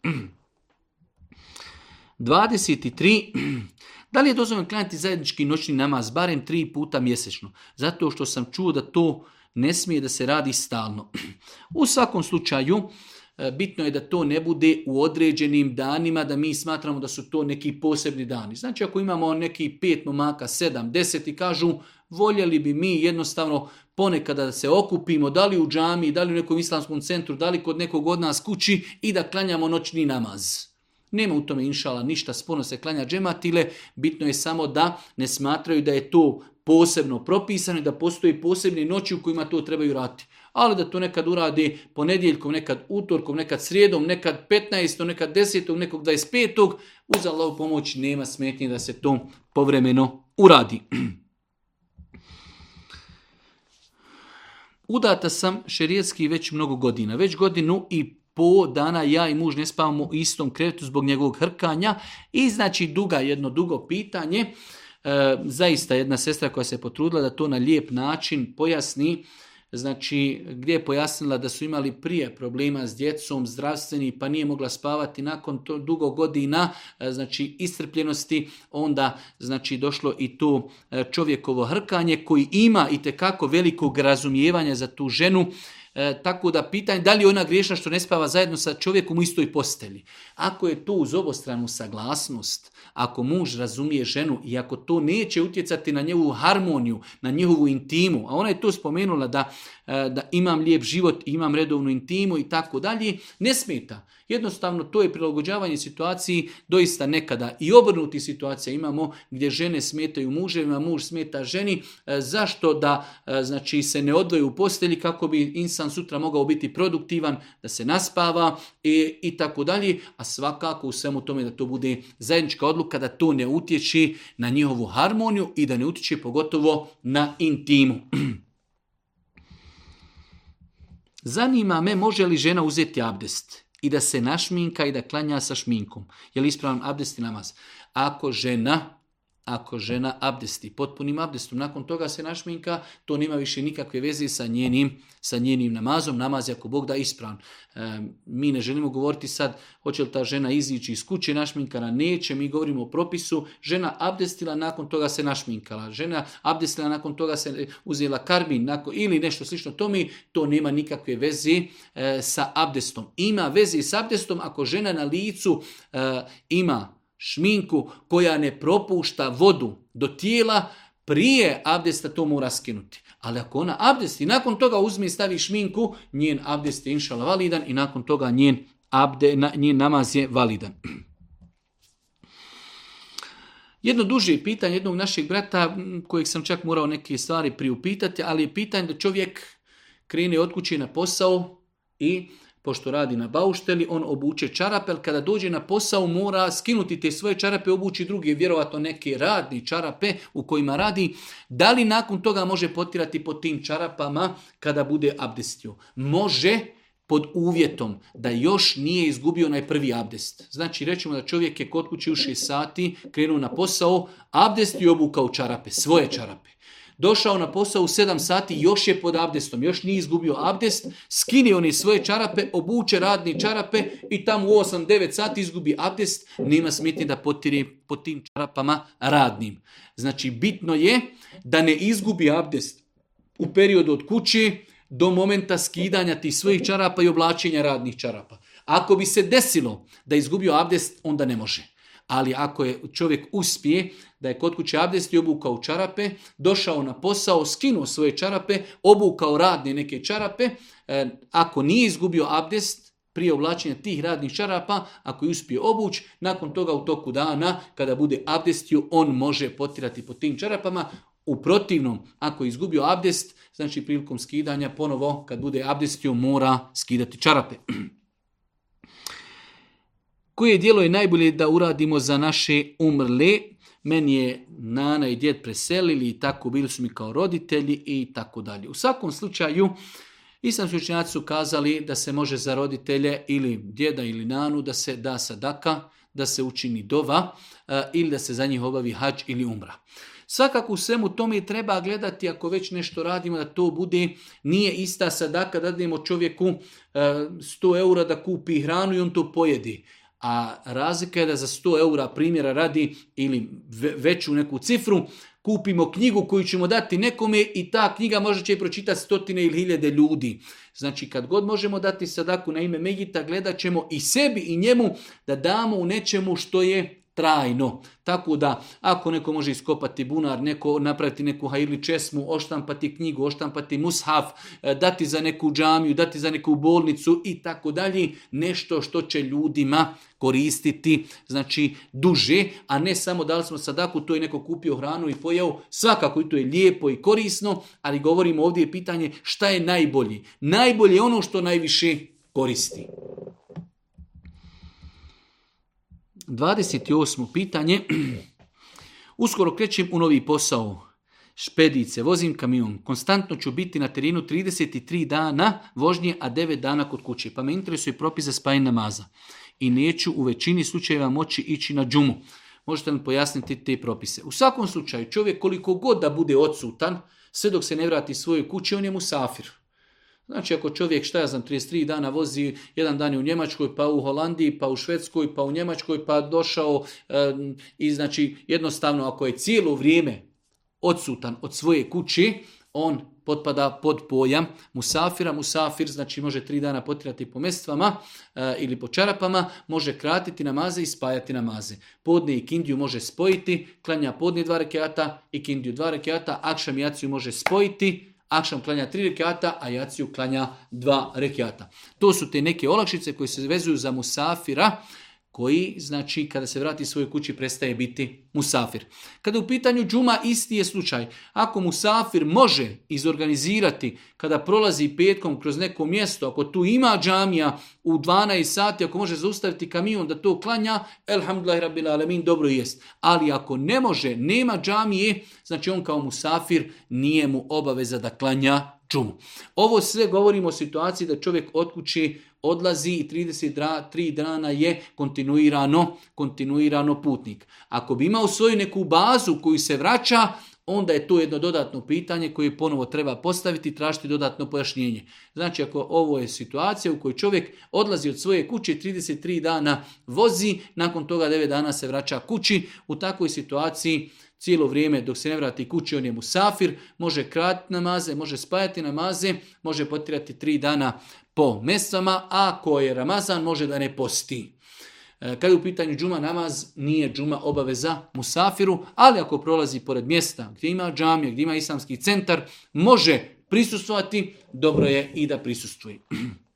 23. Da li je dozvoljeno klanjati zajednički noćni namaz barem tri puta mjesečno? Zato što sam čuo da to ne smije da se radi stalno. U svakom slučaju, e, bitno je da to ne bude u određenim danima, da mi smatramo da su to neki posebni dani. Znači, ako imamo neki pet momaka, sedam, deset i kažu voljeli bi mi jednostavno ponekada da se okupimo, da li u džami, da li u nekom islamskom centru, da li kod nekog od nas kući i da klanjamo noćni namaz. Nema u tome inšala ništa sporno se klanja džematile, bitno je samo da ne smatraju da je to posebno propisano i da postoji posebni noći u kojima to trebaju raditi. Ali da to nekad uradi ponedjeljkom, nekad utorkom, nekad srijedom, nekad 15. nekad 10. nekog 25. uz uzalo pomoć nema smetnje da se to povremeno uradi. Udata sam šerijetski već mnogo godina. Već godinu i po dana ja i muž ne spavamo u istom krevetu zbog njegovog hrkanja i znači duga jedno dugo pitanje. E, zaista jedna sestra koja se potrudila da to na lijep način pojasni, znači gdje je pojasnila da su imali prije problema s djecom, zdravstveni, pa nije mogla spavati nakon to dugo godina, e, znači iscrpljenosti, onda znači došlo i to e, čovjekovo hrkanje koji ima i kako velikog razumijevanja za tu ženu, tako da pitanje da li je ona griješna što ne spava zajedno sa čovjekom u istoj postelji. Ako je to uz obostranu saglasnost, ako muž razumije ženu i ako to neće utjecati na njegovu harmoniju, na njegovu intimu, a ona je to spomenula da, eh, da imam lijep život, imam redovnu intimu i tako dalje, ne smeta. Jednostavno to je prilagođavanje situaciji doista nekada i obrnuti situacija imamo gdje žene smetaju muževima, muž smeta ženi. E, zašto da e, znači se ne odvoju u postelji kako bi insan sutra mogao biti produktivan, da se naspava i, i tako dalje, a svakako u svemu tome da to bude zajednička odluka da to ne utječi na njihovu harmoniju i da ne utječe pogotovo na intimu. Zanima me može li žena uzeti abdest i da se našminka i da klanja sa šminkom. Je li ispravan abdest i Ako žena ako žena abdesti potpunim abdestom, nakon toga se našminka, to nema više nikakve veze sa njenim, sa njenim namazom. Namaz je ako Bog da ispravan. E, mi ne želimo govoriti sad hoće li ta žena izići iz kuće našminkana, neće. Mi govorimo o propisu. Žena abdestila, nakon toga se našminkala. Žena abdestila, nakon toga se uzela karbin nakon, ili nešto slično tome. To nema nikakve veze e, sa abdestom. Ima veze s abdestom ako žena na licu e, ima šminku koja ne propušta vodu do tijela, prije abdesta to mora skinuti. Ali ako ona abdesti nakon toga uzme i stavi šminku, njen abdest je inšala validan i nakon toga njen, abde, njen namaz je validan. Jedno duže pitanje jednog našeg brata kojeg sam čak morao neke stvari priupitati, ali je pitanje da čovjek krene od kuće na posao i pošto radi na baušteli, on obuče čarape, ali kada dođe na posao mora skinuti te svoje čarape, obući druge, vjerovato neke radne čarape u kojima radi. Da li nakon toga može potirati po tim čarapama kada bude abdestio? Može, pod uvjetom da još nije izgubio najprvi abdest. Znači, rećemo da čovjek je kod kuće u 6 sati, krenuo na posao, abdest i obukao čarape, svoje čarape došao na posao u 7 sati, još je pod abdestom, još nije izgubio abdest, skini on svoje čarape, obuče radni čarape i tamo u 8-9 sati izgubi abdest, nema smetnje da potiri po tim čarapama radnim. Znači, bitno je da ne izgubi abdest u periodu od kuće do momenta skidanja tih svojih čarapa i oblačenja radnih čarapa. Ako bi se desilo da izgubio abdest, onda ne može. Ali ako je čovjek uspije da je kod kuće abdesti obukao čarape, došao na posao, skinuo svoje čarape, obukao radne neke čarape. E, ako nije izgubio abdest, prije oblačenja tih radnih čarapa, ako je uspije obuć, nakon toga u toku dana, kada bude abdestio, on može potirati po tim čarapama. U protivnom, ako je izgubio abdest, znači prilikom skidanja, ponovo kad bude abdestio, mora skidati čarape. Koje dijelo je najbolje da uradimo za naše umrle? meni je nana i djed preselili i tako bili su mi kao roditelji i tako dalje. U svakom slučaju, islamski učinjaci su kazali da se može za roditelje ili djeda ili nanu da se da sadaka, da se učini dova e, ili da se za njih obavi hač ili umra. Svakako u svemu tome treba gledati ako već nešto radimo da to bude, nije ista sadaka da dajemo čovjeku 100 e, eura da kupi hranu i on to pojedi a razlika je da za 100 eura primjera radi ili veću neku cifru kupimo knjigu koju ćemo dati nekome i ta knjiga možda će pročitati stotine ili hiljade ljudi. Znači kad god možemo dati sadaku na ime Megita gledat ćemo i sebi i njemu da damo u nečemu što je trajno. Tako da ako neko može iskopati bunar, neko napraviti neku hajili česmu, oštampati knjigu, oštampati mushaf, e, dati za neku džamiju, dati za neku bolnicu i tako dalje, nešto što će ljudima koristiti znači duže, a ne samo da li smo sadaku, to je neko kupio hranu i pojeo, svakako i to je lijepo i korisno, ali govorimo ovdje pitanje šta je najbolji. Najbolje je ono što najviše koristi. 28. pitanje. Uskoro krećem u novi posao. Špedice, vozim kamion. Konstantno ću biti na terenu 33 dana vožnje, a 9 dana kod kuće. Pa me interesuje propis za spajanje namaza. I neću u većini slučajeva moći ići na džumu. Možete li pojasniti te propise? U svakom slučaju, čovjek koliko god da bude odsutan, sve dok se ne vrati svojoj kući, on je musafir. Znači ako čovjek, šta ja znam, 33 dana vozi, jedan dan je u Njemačkoj, pa u Holandiji, pa u Švedskoj, pa u Njemačkoj, pa došao i znači jednostavno ako je cijelo vrijeme odsutan od svoje kući, on potpada pod pojam musafira. Musafir znači može tri dana potirati po mestvama e, ili po čarapama, može kratiti namaze i spajati namaze. Podne i kindiju može spojiti, klanja podne dva rekata i kindiju dva rekata, akšam može spojiti, akšan klanja tri rekiata, a jaciju klanja dva rekiata. To su te neke olakšice koje se vezuju za musafira, koji, znači, kada se vrati svojoj kući, prestaje biti musafir. Kada je u pitanju džuma, isti je slučaj. Ako musafir može izorganizirati kada prolazi petkom kroz neko mjesto, ako tu ima džamija u 12 sati, ako može zaustaviti kamion da to klanja, elhamdulillah rabbil alamin, dobro jest. Ali ako ne može, nema džamije, znači on kao musafir nije mu obaveza da klanja ovo sve govorimo o situaciji da čovjek od kuće odlazi i 33 dana je kontinuirano, kontinuirano putnik. Ako bi imao svoju neku bazu koju se vraća, onda je to jedno dodatno pitanje koje ponovo treba postaviti i tražiti dodatno pojašnjenje. Znači ako ovo je situacija u kojoj čovjek odlazi od svoje kuće 33 dana vozi, nakon toga 9 dana se vraća kući, u takvoj situaciji cijelo vrijeme dok se ne vrati kući, on je musafir, može kratiti namaze, može spajati namaze, može potirati tri dana po mesama, a ako je Ramazan, može da ne posti. E, Kada je u pitanju džuma namaz, nije džuma obaveza musafiru, ali ako prolazi pored mjesta gdje ima džamije, gdje ima islamski centar, može prisustvovati, dobro je i da prisustuje.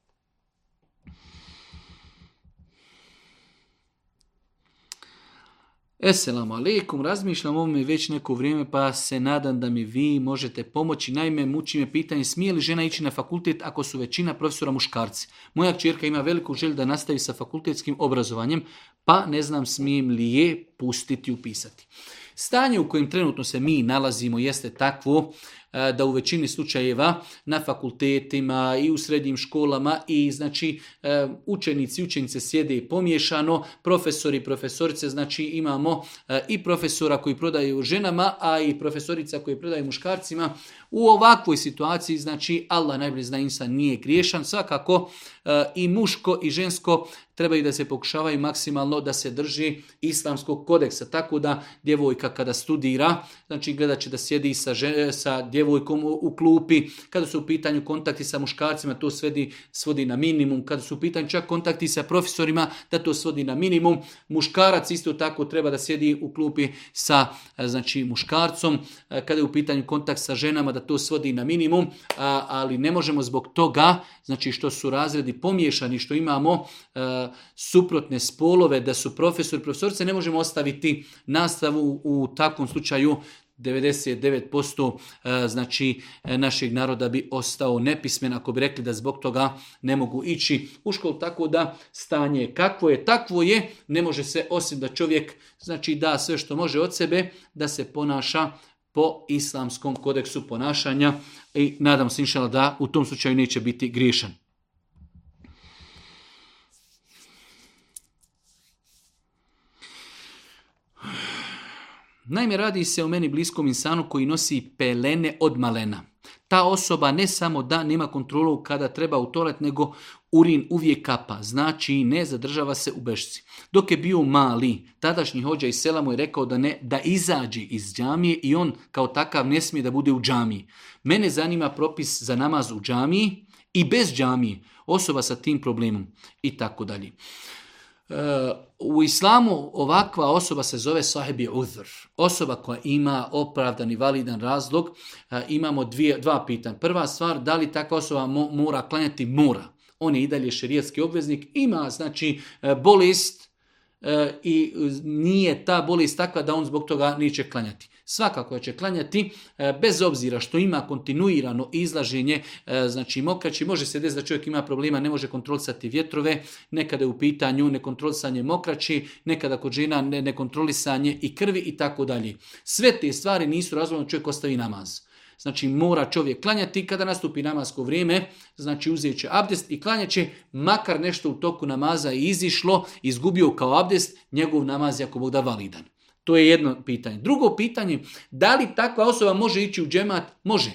Eselam alaikum, razmišljam o ovome već neko vrijeme pa se nadam da mi vi možete pomoći. Naime, muči me pitanje smije li žena ići na fakultet ako su većina profesora muškarci. Moja čerka ima veliku želju da nastavi sa fakultetskim obrazovanjem, pa ne znam smijem li je pustiti upisati. Stanje u kojem trenutno se mi nalazimo jeste takvo E, da u većini slučajeva na fakultetima i u srednjim školama i znači e, učenici i učenice sjede i pomiješano, profesori i profesorice, znači imamo e, i profesora koji prodaju ženama, a i profesorica koji prodaju muškarcima, u ovakvoj situaciji, znači, Allah najbolje zna insan nije griješan, svakako e, i muško i žensko trebaju da se pokušavaju maksimalno da se drži islamskog kodeksa. Tako da djevojka kada studira, znači gledat će da sjedi sa, e, djevojkom u klupi, kada su u pitanju kontakti sa muškarcima, to svedi, svodi na minimum, kada su u pitanju čak kontakti sa profesorima, da to svodi na minimum. Muškarac isto tako treba da sjedi u klupi sa e, znači, muškarcom, kada je u pitanju kontakt sa ženama, da to svodi na minimum, ali ne možemo zbog toga, znači što su razredi pomiješani, što imamo e, suprotne spolove, da su profesor i profesorice, ne možemo ostaviti nastavu u takvom slučaju 99% e, znači e, našeg naroda bi ostao nepismen ako bi rekli da zbog toga ne mogu ići u školu tako da stanje kakvo je takvo je ne može se osim da čovjek znači da sve što može od sebe da se ponaša po islamskom kodeksu ponašanja i nadam se inšala da u tom slučaju neće biti griješan. Naime, radi se o meni bliskom insanu koji nosi pelene od malena. Ta osoba ne samo da nema kontrolu kada treba u toalet, nego urin uvijek kapa, znači ne zadržava se u bešci. Dok je bio mali, tadašnji hođa iz sela mu je rekao da ne, da izađe iz džamije i on kao takav ne smije da bude u džamiji. Mene zanima propis za namaz u džamiji i bez džamije. Osoba sa tim problemom i tako dalje. E, u islamu ovakva osoba se zove sahibi uzr. Osoba koja ima opravdan i validan razlog. E, imamo dvije, dva pitanja. Prva stvar, da li takva osoba mora klanjati? Mora on je i dalje šerijetski obveznik, ima znači e, bolest e, i nije ta bolest takva da on zbog toga neće klanjati. Svakako će klanjati, e, bez obzira što ima kontinuirano izlaženje, znači mokraći, može se desiti da čovjek ima problema, ne može kontrolisati vjetrove, nekada je u pitanju nekontrolisanje mokraći, nekada kod žena nekontrolisanje i krvi i tako dalje. Sve te stvari nisu razlog čovjek ostavi namaz. Znači mora čovjek klanjati kada nastupi namasko vrijeme, znači uzet će abdest i klanjaće makar nešto u toku namaza je izišlo, izgubio kao abdest, njegov namaz je ako Bog da validan. To je jedno pitanje. Drugo pitanje, da li takva osoba može ići u džemat? Može.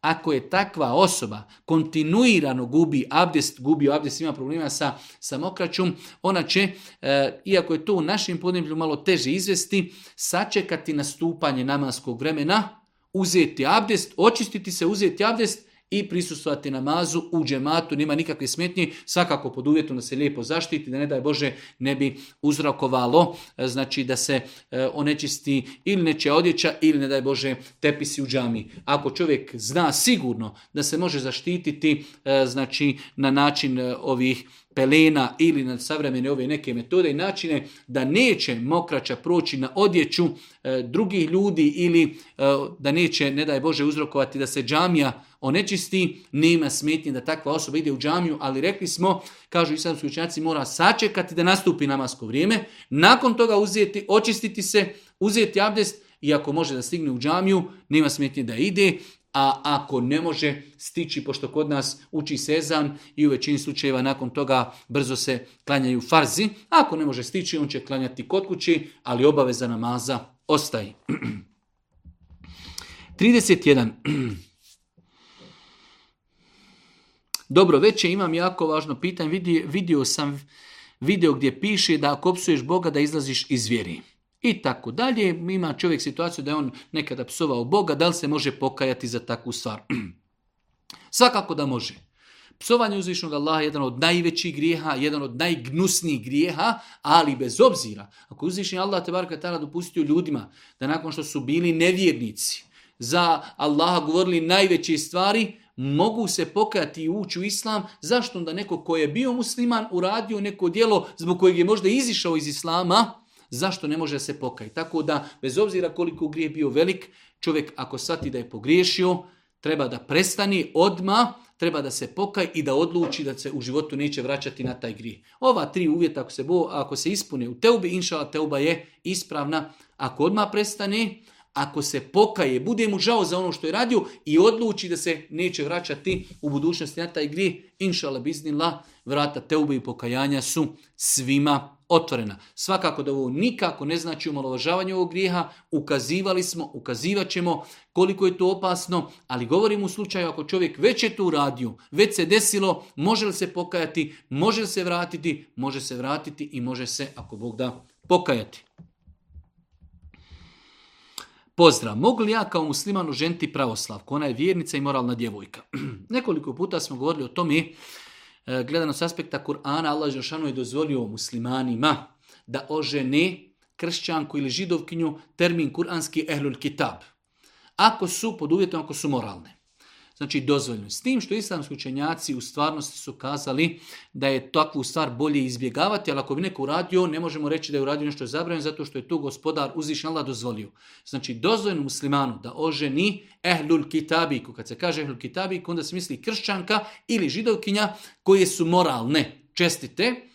Ako je takva osoba kontinuirano gubi abdest, gubi abdest, ima problema sa samokraćom, ona će, e, iako je to u našim podneblju malo teže izvesti, sačekati nastupanje namaskog vremena, uzeti abdest, očistiti se, uzeti abdest i prisustvovati namazu u džematu, nema nikakve smetnje, svakako pod uvjetom da se lijepo zaštiti, da ne daj Bože ne bi uzrokovalo, e, znači da se e, onečisti ili neće odjeća ili ne daj Bože tepisi u džami. Ako čovjek zna sigurno da se može zaštititi e, znači na način ovih pelena ili na savremene ove neke metode i načine da neće mokrača proći na odjeću drugih ljudi ili da neće, ne daj Bože, uzrokovati da se džamija onečisti, nema smetnje da takva osoba ide u džamiju, ali rekli smo, kažu islamski učenjaci, mora sačekati da nastupi namasko vrijeme, nakon toga uzeti, očistiti se, uzeti abdest i ako može da stigne u džamiju, nema smetnje da ide, a ako ne može stići, pošto kod nas uči sezan i u većini slučajeva nakon toga brzo se klanjaju farzi, ako ne može stići, on će klanjati kod kući, ali obaveza namaza ostaje. 31. Dobro je, imam jako važno pitanje. Vidio, vidio sam video gdje piše da ako psuješ Boga da izlaziš iz vjeri. I tako dalje. Ima čovjek situaciju da je on nekada psovao Boga, da li se može pokajati za takvu stvar? Svakako da može. Psovanje uzvišnog Allaha je jedan od najvećih grijeha, jedan od najgnusnijih grijeha, ali bez obzira, ako uzvišnji Allah te barka dopustio ljudima da nakon što su bili nevjernici, za Allaha govorili najveće stvari, mogu se pokajati i ući u islam, zašto onda neko ko je bio musliman uradio neko djelo zbog kojeg je možda izišao iz islama, zašto ne može se pokajati? Tako da, bez obzira koliko grije bio velik, čovjek ako sati da je pogriješio, treba da prestani odma, treba da se pokaj i da odluči da se u životu neće vraćati na taj grijeh. Ova tri uvjeta ako se, bo, ako se ispune u teubi, inšala teuba je ispravna. Ako odma prestane, ako se pokaje, bude mu žao za ono što je radio i odluči da se neće vraćati u budućnosti na taj grijeh, inšala biznila, vrata teube i pokajanja su svima otvorena. Svakako da ovo nikako ne znači umalovažavanje ovog grijeha, ukazivali smo, ukazivat ćemo koliko je to opasno, ali govorim u slučaju ako čovjek već je tu radio, već se desilo, može li se pokajati, može li se vratiti, može se vratiti i može se, ako Bog da, pokajati. Pozdrav, mogu li ja kao muslimanu uženiti pravoslavku? Ona je vjernica i moralna djevojka. Nekoliko puta smo govorili o tome, e, gledano s aspekta Kur'ana, Allah Žešanu je dozvolio muslimanima da ožene kršćanku ili židovkinju termin kur'anski ehlul kitab. Ako su, pod uvjetom ako su moralne. Znači dozvoljno. S tim što islamski učenjaci u stvarnosti su kazali da je takvu stvar bolje izbjegavati, ali ako bi neko uradio, ne možemo reći da je uradio nešto zabranjeno zato što je tu gospodar uzvišen Allah dozvolio. Znači dozvoljno muslimanu da oženi ehlul kitabiku. Kad se kaže ehlul kitabiku, onda se misli kršćanka ili židovkinja koje su moralne, čestite,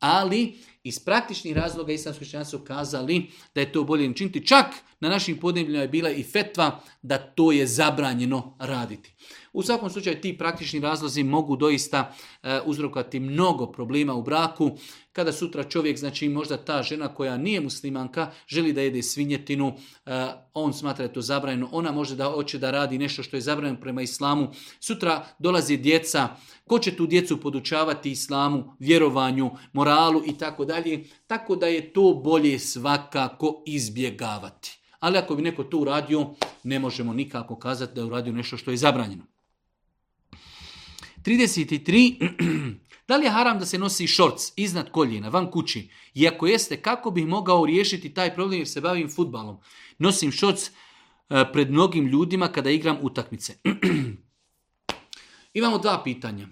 ali iz praktičnih razloga islamski učenjaci su kazali da je to bolje činiti. Čak na našim podnebljima je bila i fetva da to je zabranjeno raditi. U svakom slučaju ti praktični razlozi mogu doista e, uzrokati mnogo problema u braku. Kada sutra čovjek, znači možda ta žena koja nije muslimanka, želi da jede svinjetinu, e, on smatra da je to zabranjeno, ona može da hoće da radi nešto što je zabranjeno prema islamu. Sutra dolazi djeca, ko će tu djecu podučavati islamu, vjerovanju, moralu i tako dalje, tako da je to bolje svakako izbjegavati. Ali ako bi neko to uradio, ne možemo nikako kazati da je uradio nešto što je zabranjeno. 33. da li je haram da se nosi šorc iznad koljena, van kući? I ako jeste, kako bih mogao riješiti taj problem jer se bavim futbalom? Nosim šorc eh, pred mnogim ljudima kada igram utakmice. Imamo dva pitanja.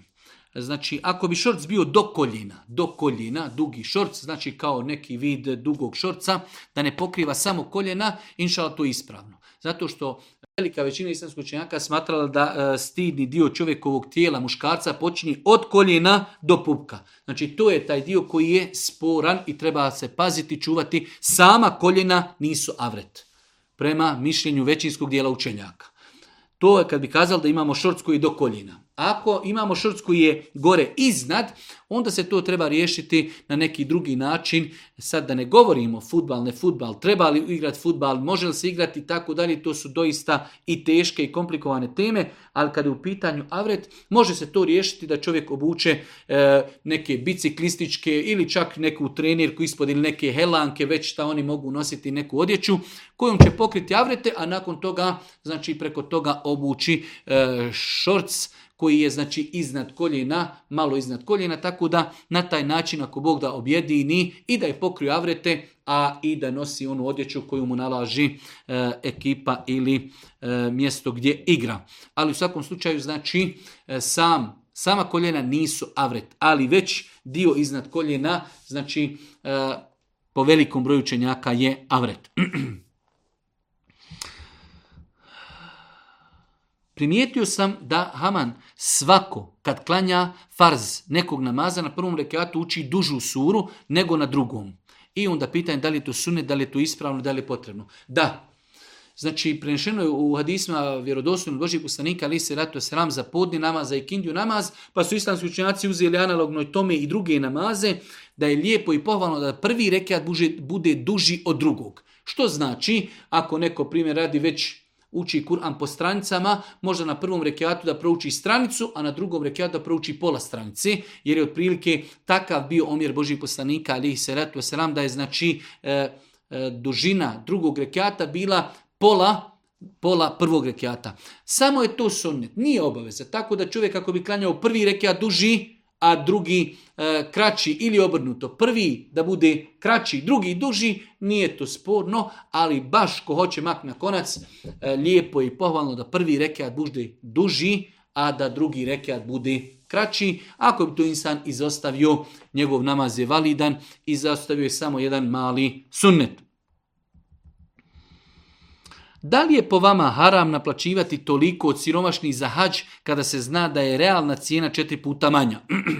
Znači, ako bi šorc bio do koljena, do koljena, dugi šorc, znači kao neki vid dugog šorca, da ne pokriva samo koljena, inšala to je ispravno. Zato što velika većina islamskog učenjaka smatrala da e, stidni dio čovjekovog tijela muškarca počinje od koljena do pupka. Znači to je taj dio koji je sporan i treba se paziti, čuvati. Sama koljena nisu avret prema mišljenju većinskog dijela učenjaka. To je kad bi kazali da imamo šorc i do koljena. Ako imamo šortsku koji je gore iznad, onda se to treba riješiti na neki drugi način. Sad da ne govorimo futbal, ne futbal, treba li igrati futbal, može li se igrati i tako dalje, to su doista i teške i komplikovane teme, ali kada je u pitanju avret, može se to riješiti da čovjek obuče e, neke biciklističke ili čak neku trenirku ispod ili neke helanke, već šta oni mogu nositi neku odjeću, kojom će pokriti avrete, a nakon toga, znači preko toga obući šorc e, koji je znači iznad koljena, malo iznad koljena, tako da na taj način ako Bog da objedini i da je pokriju avrete, a i da nosi onu odjeću koju mu nalaži e, ekipa ili e, mjesto gdje igra. Ali u svakom slučaju znači sam sama koljena nisu avret, ali već dio iznad koljena, znači po velikom broju čenjaka je avret. Primijetio sam da Haman svako kad klanja farz nekog namaza na prvom rekiatu uči dužu suru nego na drugom. I onda pitanje da li je to sunet, da li je to ispravno, da li je potrebno. Da, Znači, prenešeno je u hadisma vjerodostojnog Božih poslanika, ali se ratu sram za podni namaz, za ikindiju namaz, pa su islamski učenjaci uzeli analogno i tome i druge namaze, da je lijepo i pohvalno da prvi rekiat bude duži od drugog. Što znači, ako neko primjer radi već uči Kur'an po stranicama, možda na prvom rekiatu da prouči stranicu, a na drugom rekiatu da prouči pola stranice, jer je otprilike takav bio omjer Božih poslanika, ali se ratu sram da je znači e, e, dužina drugog rekiata bila pola pola prvog rekiata. Samo je to sunnet, nije obaveza. Tako da čovjek ako bi klanjao prvi rekiat duži, a drugi e, kraći ili obrnuto. Prvi da bude kraći, drugi duži, nije to sporno, ali baš ko hoće mak na konac, e, lijepo je i pohvalno da prvi rekat bude duži, a da drugi rekat bude kraći. Ako bi to insan izostavio, njegov namaz je validan, izostavio je samo jedan mali sunnet. Da li je po vama haram naplaćivati toliko od siromašnih za hađ kada se zna da je realna cijena četiri puta manja?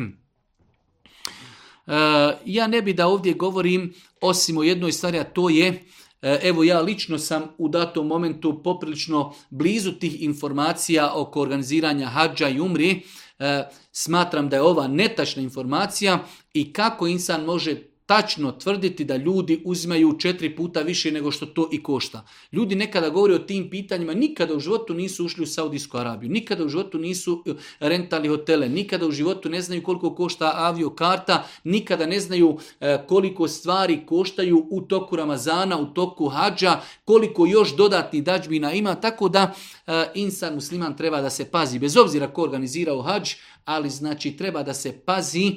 E, ja ne bi da ovdje govorim osim o jednoj stvari, a to je e, Evo ja lično sam u datom momentu poprilično blizu tih informacija oko organiziranja hađa i umri. E, smatram da je ova netačna informacija i kako insan može tačno tvrditi da ljudi uzimaju četiri puta više nego što to i košta. Ljudi nekada govore o tim pitanjima, nikada u životu nisu ušli u Saudijsku Arabiju, nikada u životu nisu e, rentali hotele, nikada u životu ne znaju koliko košta avio karta, nikada ne znaju e, koliko stvari koštaju u toku Ramazana, u toku hađa, koliko još dodatnih dađbina ima, tako da e, insan musliman treba da se pazi, bez obzira ko organizirao hađ, ali znači treba da se pazi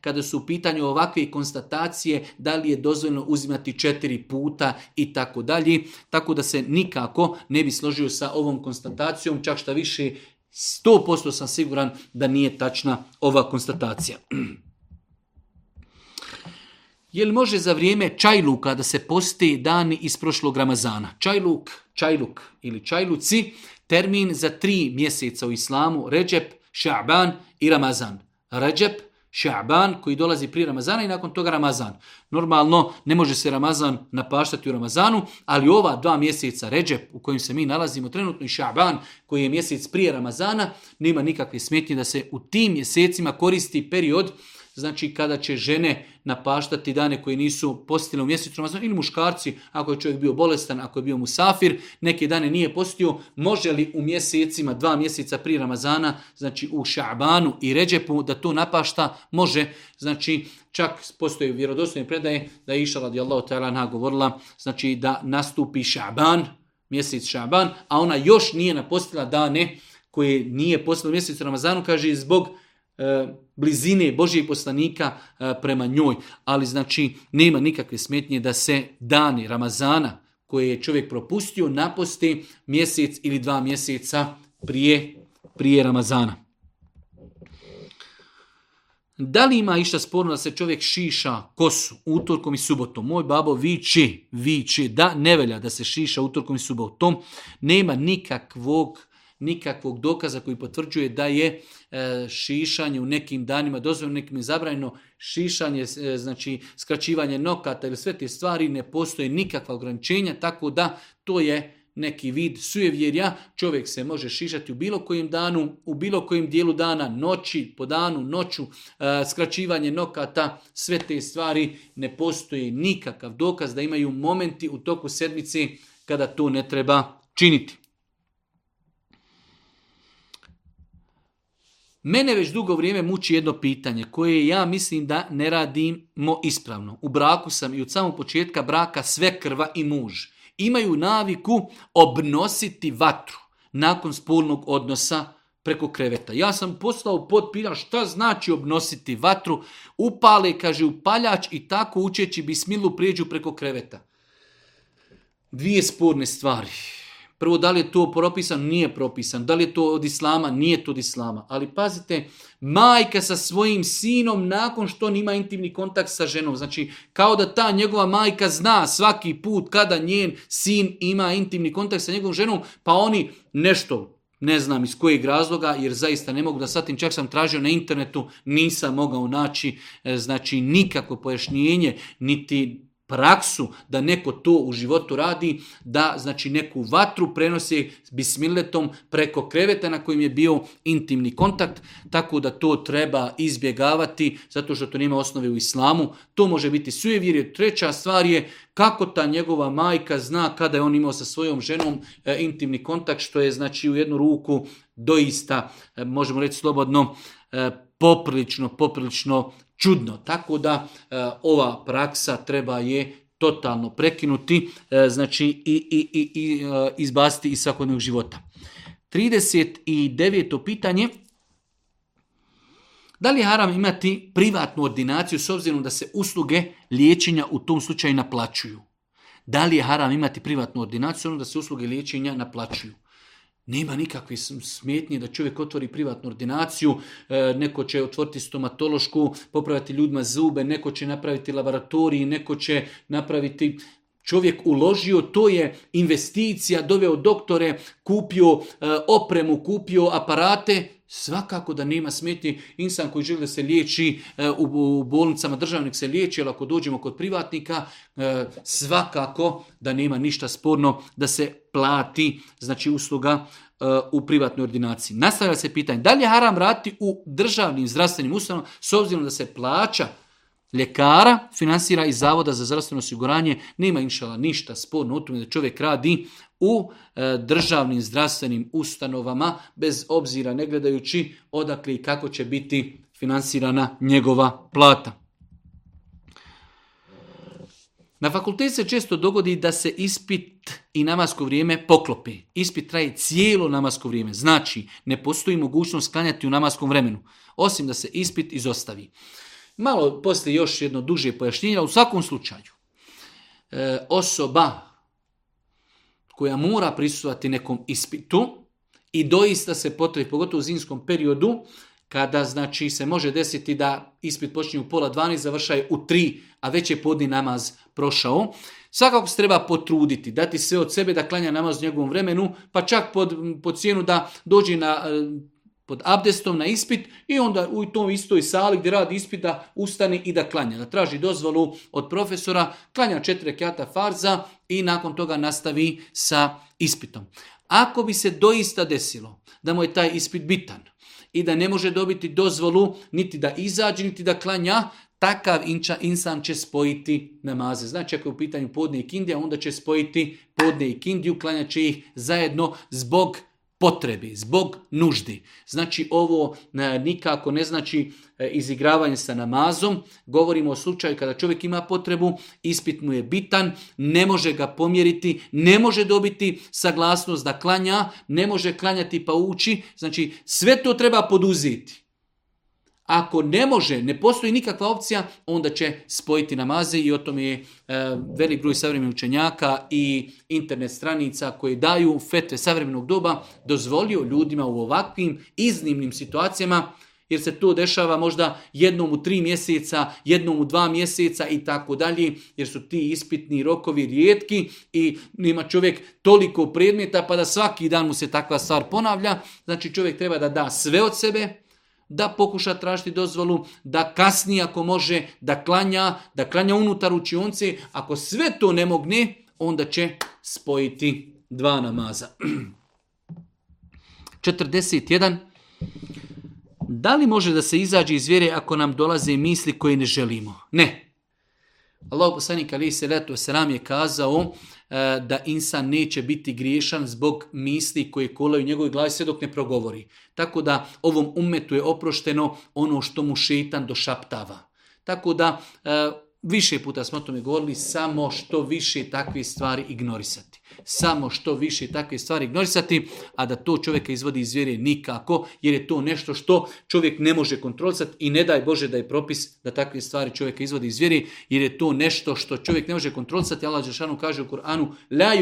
kada su u pitanju ovakve konstatacije konstatacije da li je dozvoljno uzimati četiri puta i tako dalje. Tako da se nikako ne bi složio sa ovom konstatacijom, čak šta više 100% sam siguran da nije tačna ova konstatacija. Jel može za vrijeme čajluka da se posti dani iz prošlog Ramazana? Čajluk, čajluk ili čajluci, termin za tri mjeseca u islamu, Ređep, Šaban i Ramazan. Ređep, Šaban koji dolazi prije Ramazana i nakon toga Ramazan. Normalno ne može se Ramazan napaštati u Ramazanu, ali ova dva mjeseca Ređep u kojim se mi nalazimo trenutno i Šaban koji je mjesec prije Ramazana, nema nikakve smetnje da se u tim mjesecima koristi period znači kada će žene napaštati dane koji nisu postile u mjesecu Ramazana, ili muškarci ako je čovjek bio bolestan, ako je bio musafir, neke dane nije postio, može li u mjesecima, dva mjeseca prije Ramazana, znači u Ša'banu i Ređepu da to napašta, može, znači čak postoje vjerodostojne predaje da je iša radijallahu ta'ala govorila, znači da nastupi Ša'ban, mjesec Šaban, a ona još nije napostila dane koje nije u mjesecu Ramazanu, kaže zbog E, blizine Božijeg poslanika e, prema njoj. Ali znači nema nikakve smetnje da se dani Ramazana koje je čovjek propustio naposti mjesec ili dva mjeseca prije, prije Ramazana. Da li ima išta sporno da se čovjek šiša kosu utorkom i subotom? Moj babo viči, viči, da ne velja da se šiša utorkom i subotom. Nema nikakvog nikakvog dokaza koji potvrđuje da je e, šišanje u nekim danima dozvoljeno, nekim je zabranjeno, šišanje, e, znači skraćivanje nokata ili sve te stvari, ne postoje nikakva ograničenja, tako da to je neki vid sujevjerja, čovjek se može šišati u bilo kojem danu, u bilo kojem dijelu dana, noći, po danu, noću, e, skraćivanje nokata, sve te stvari ne postoji nikakav dokaz da imaju momenti u toku sedmice kada to ne treba činiti. Mene već dugo vrijeme muči jedno pitanje koje ja mislim da ne radimo ispravno. U braku sam i od samog početka braka sve krva i muž. Imaju naviku obnositi vatru nakon spolnog odnosa preko kreveta. Ja sam poslao potpira šta znači obnositi vatru. Upale, kaže, upaljač i tako učeći smilu prijeđu preko kreveta. Dvije sporne stvari. Prvo, da li je to propisan? Nije propisan. Da li je to od islama? Nije to od islama. Ali pazite, majka sa svojim sinom nakon što on ima intimni kontakt sa ženom. Znači, kao da ta njegova majka zna svaki put kada njen sin ima intimni kontakt sa njegovom ženom, pa oni nešto ne znam iz kojeg razloga, jer zaista ne mogu da shvatim, čak sam tražio na internetu, nisam mogao naći e, znači nikako pojašnjenje, niti praksu da neko to u životu radi, da znači neku vatru prenosi bismiletom preko kreveta na kojim je bio intimni kontakt, tako da to treba izbjegavati zato što to nema osnove u islamu. To može biti sujevjer. Treća stvar je kako ta njegova majka zna kada je on imao sa svojom ženom e, intimni kontakt, što je znači u jednu ruku doista, e, možemo reći slobodno, e, poprilično, poprilično čudno. Tako da e, ova praksa treba je totalno prekinuti e, znači i, i, i, e, izbaciti iz svakodnevnog života. 39. pitanje. Da li je haram imati privatnu ordinaciju s obzirom da se usluge liječenja u tom slučaju naplaćuju? Da li je haram imati privatnu ordinaciju s obzirom da se usluge liječenja naplaćuju? Nema nikakve smetnje da čovjek otvori privatnu ordinaciju, e, neko će otvoriti stomatološku, popraviti ljudima zube, neko će napraviti laboratorij, neko će napraviti Čovjek uložio, to je investicija, doveo doktore, kupio e, opremu, kupio aparate Svakako da nema smetnje, insan koji želi da se liječi e, u bolnicama državnih se liječi, ali ako dođemo kod privatnika, e, svakako da nema ništa sporno da se plati, znači usluga e, u privatnoj ordinaciji. Nastavlja se pitanje, da li je haram raditi u državnim zdravstvenim ustanovama s obzirom da se plaća ljekara finansira iz Zavoda za zdravstveno osiguranje, nema inšala ništa sporno o tome da čovjek radi u e, državnim zdravstvenim ustanovama bez obzira ne gledajući odakle i kako će biti finansirana njegova plata. Na fakultet se često dogodi da se ispit i namasko vrijeme poklopi. Ispit traje cijelo namasko vrijeme. Znači, ne postoji mogućnost sklanjati u namaskom vremenu, osim da se ispit izostavi. Malo poslije još jedno duže pojašnjenje, u svakom slučaju, e, osoba koja mora prisustvovati nekom ispitu i doista se potrebi, pogotovo u zimskom periodu, kada znači se može desiti da ispit počinje u pola 12, završaje u 3, a već je podni namaz prošao. Svakako se treba potruditi, dati sve od sebe da klanja namaz u njegovom vremenu, pa čak pod, pod cijenu da dođi na pod abdestom na ispit i onda u tom istoj sali gdje radi ispit da ustane i da klanja. Da traži dozvolu od profesora, klanja četiri kjata farza i nakon toga nastavi sa ispitom. Ako bi se doista desilo da mu je taj ispit bitan i da ne može dobiti dozvolu niti da izađe, niti da klanja, takav inča, insan će spojiti namaze. Znači ako je u pitanju podne i kindija, onda će spojiti podne i kindiju, klanjat će ih zajedno zbog potrebi, zbog nuždi. Znači ovo e, nikako ne znači e, izigravanje sa namazom. Govorimo o slučaju kada čovjek ima potrebu, ispit mu je bitan, ne može ga pomjeriti, ne može dobiti saglasnost da klanja, ne može klanjati pa ući, Znači sve to treba poduzeti. Ako ne može, ne postoji nikakva opcija, onda će spojiti namaze i o tom je veliki velik broj savremenih učenjaka i internet stranica koje daju fetve savremenog doba dozvolio ljudima u ovakvim iznimnim situacijama jer se to dešava možda jednom u tri mjeseca, jednom u dva mjeseca i tako dalje, jer su ti ispitni rokovi rijetki i nema čovjek toliko predmeta pa da svaki dan mu se takva stvar ponavlja. Znači čovjek treba da da sve od sebe, da pokuša tražiti dozvolu, da kasni ako može, da klanja, da klanja unutar učionce. Ako sve to ne mogne, onda će spojiti dva namaza. 41. Da li može da se izađe iz vjere ako nam dolaze misli koje ne želimo? Ne. Allah poslanik ali se letu selam je kazao e, da insan neće biti griješan zbog misli koje kolaju u njegovoj glavi sve dok ne progovori. Tako da ovom umetu je oprošteno ono što mu šetan došaptava. Tako da e, više puta smo o tome govorili, samo što više takve stvari ignorisati samo što više takve stvari ignorisati, a da to čovjeka izvodi iz vjere nikako, jer je to nešto što čovjek ne može kontrolisati i ne daj Bože da je propis da takve stvari čovjeka izvodi iz vjere, jer je to nešto što čovjek ne može kontrolisati. Allah Žešanu kaže u Kur'anu, la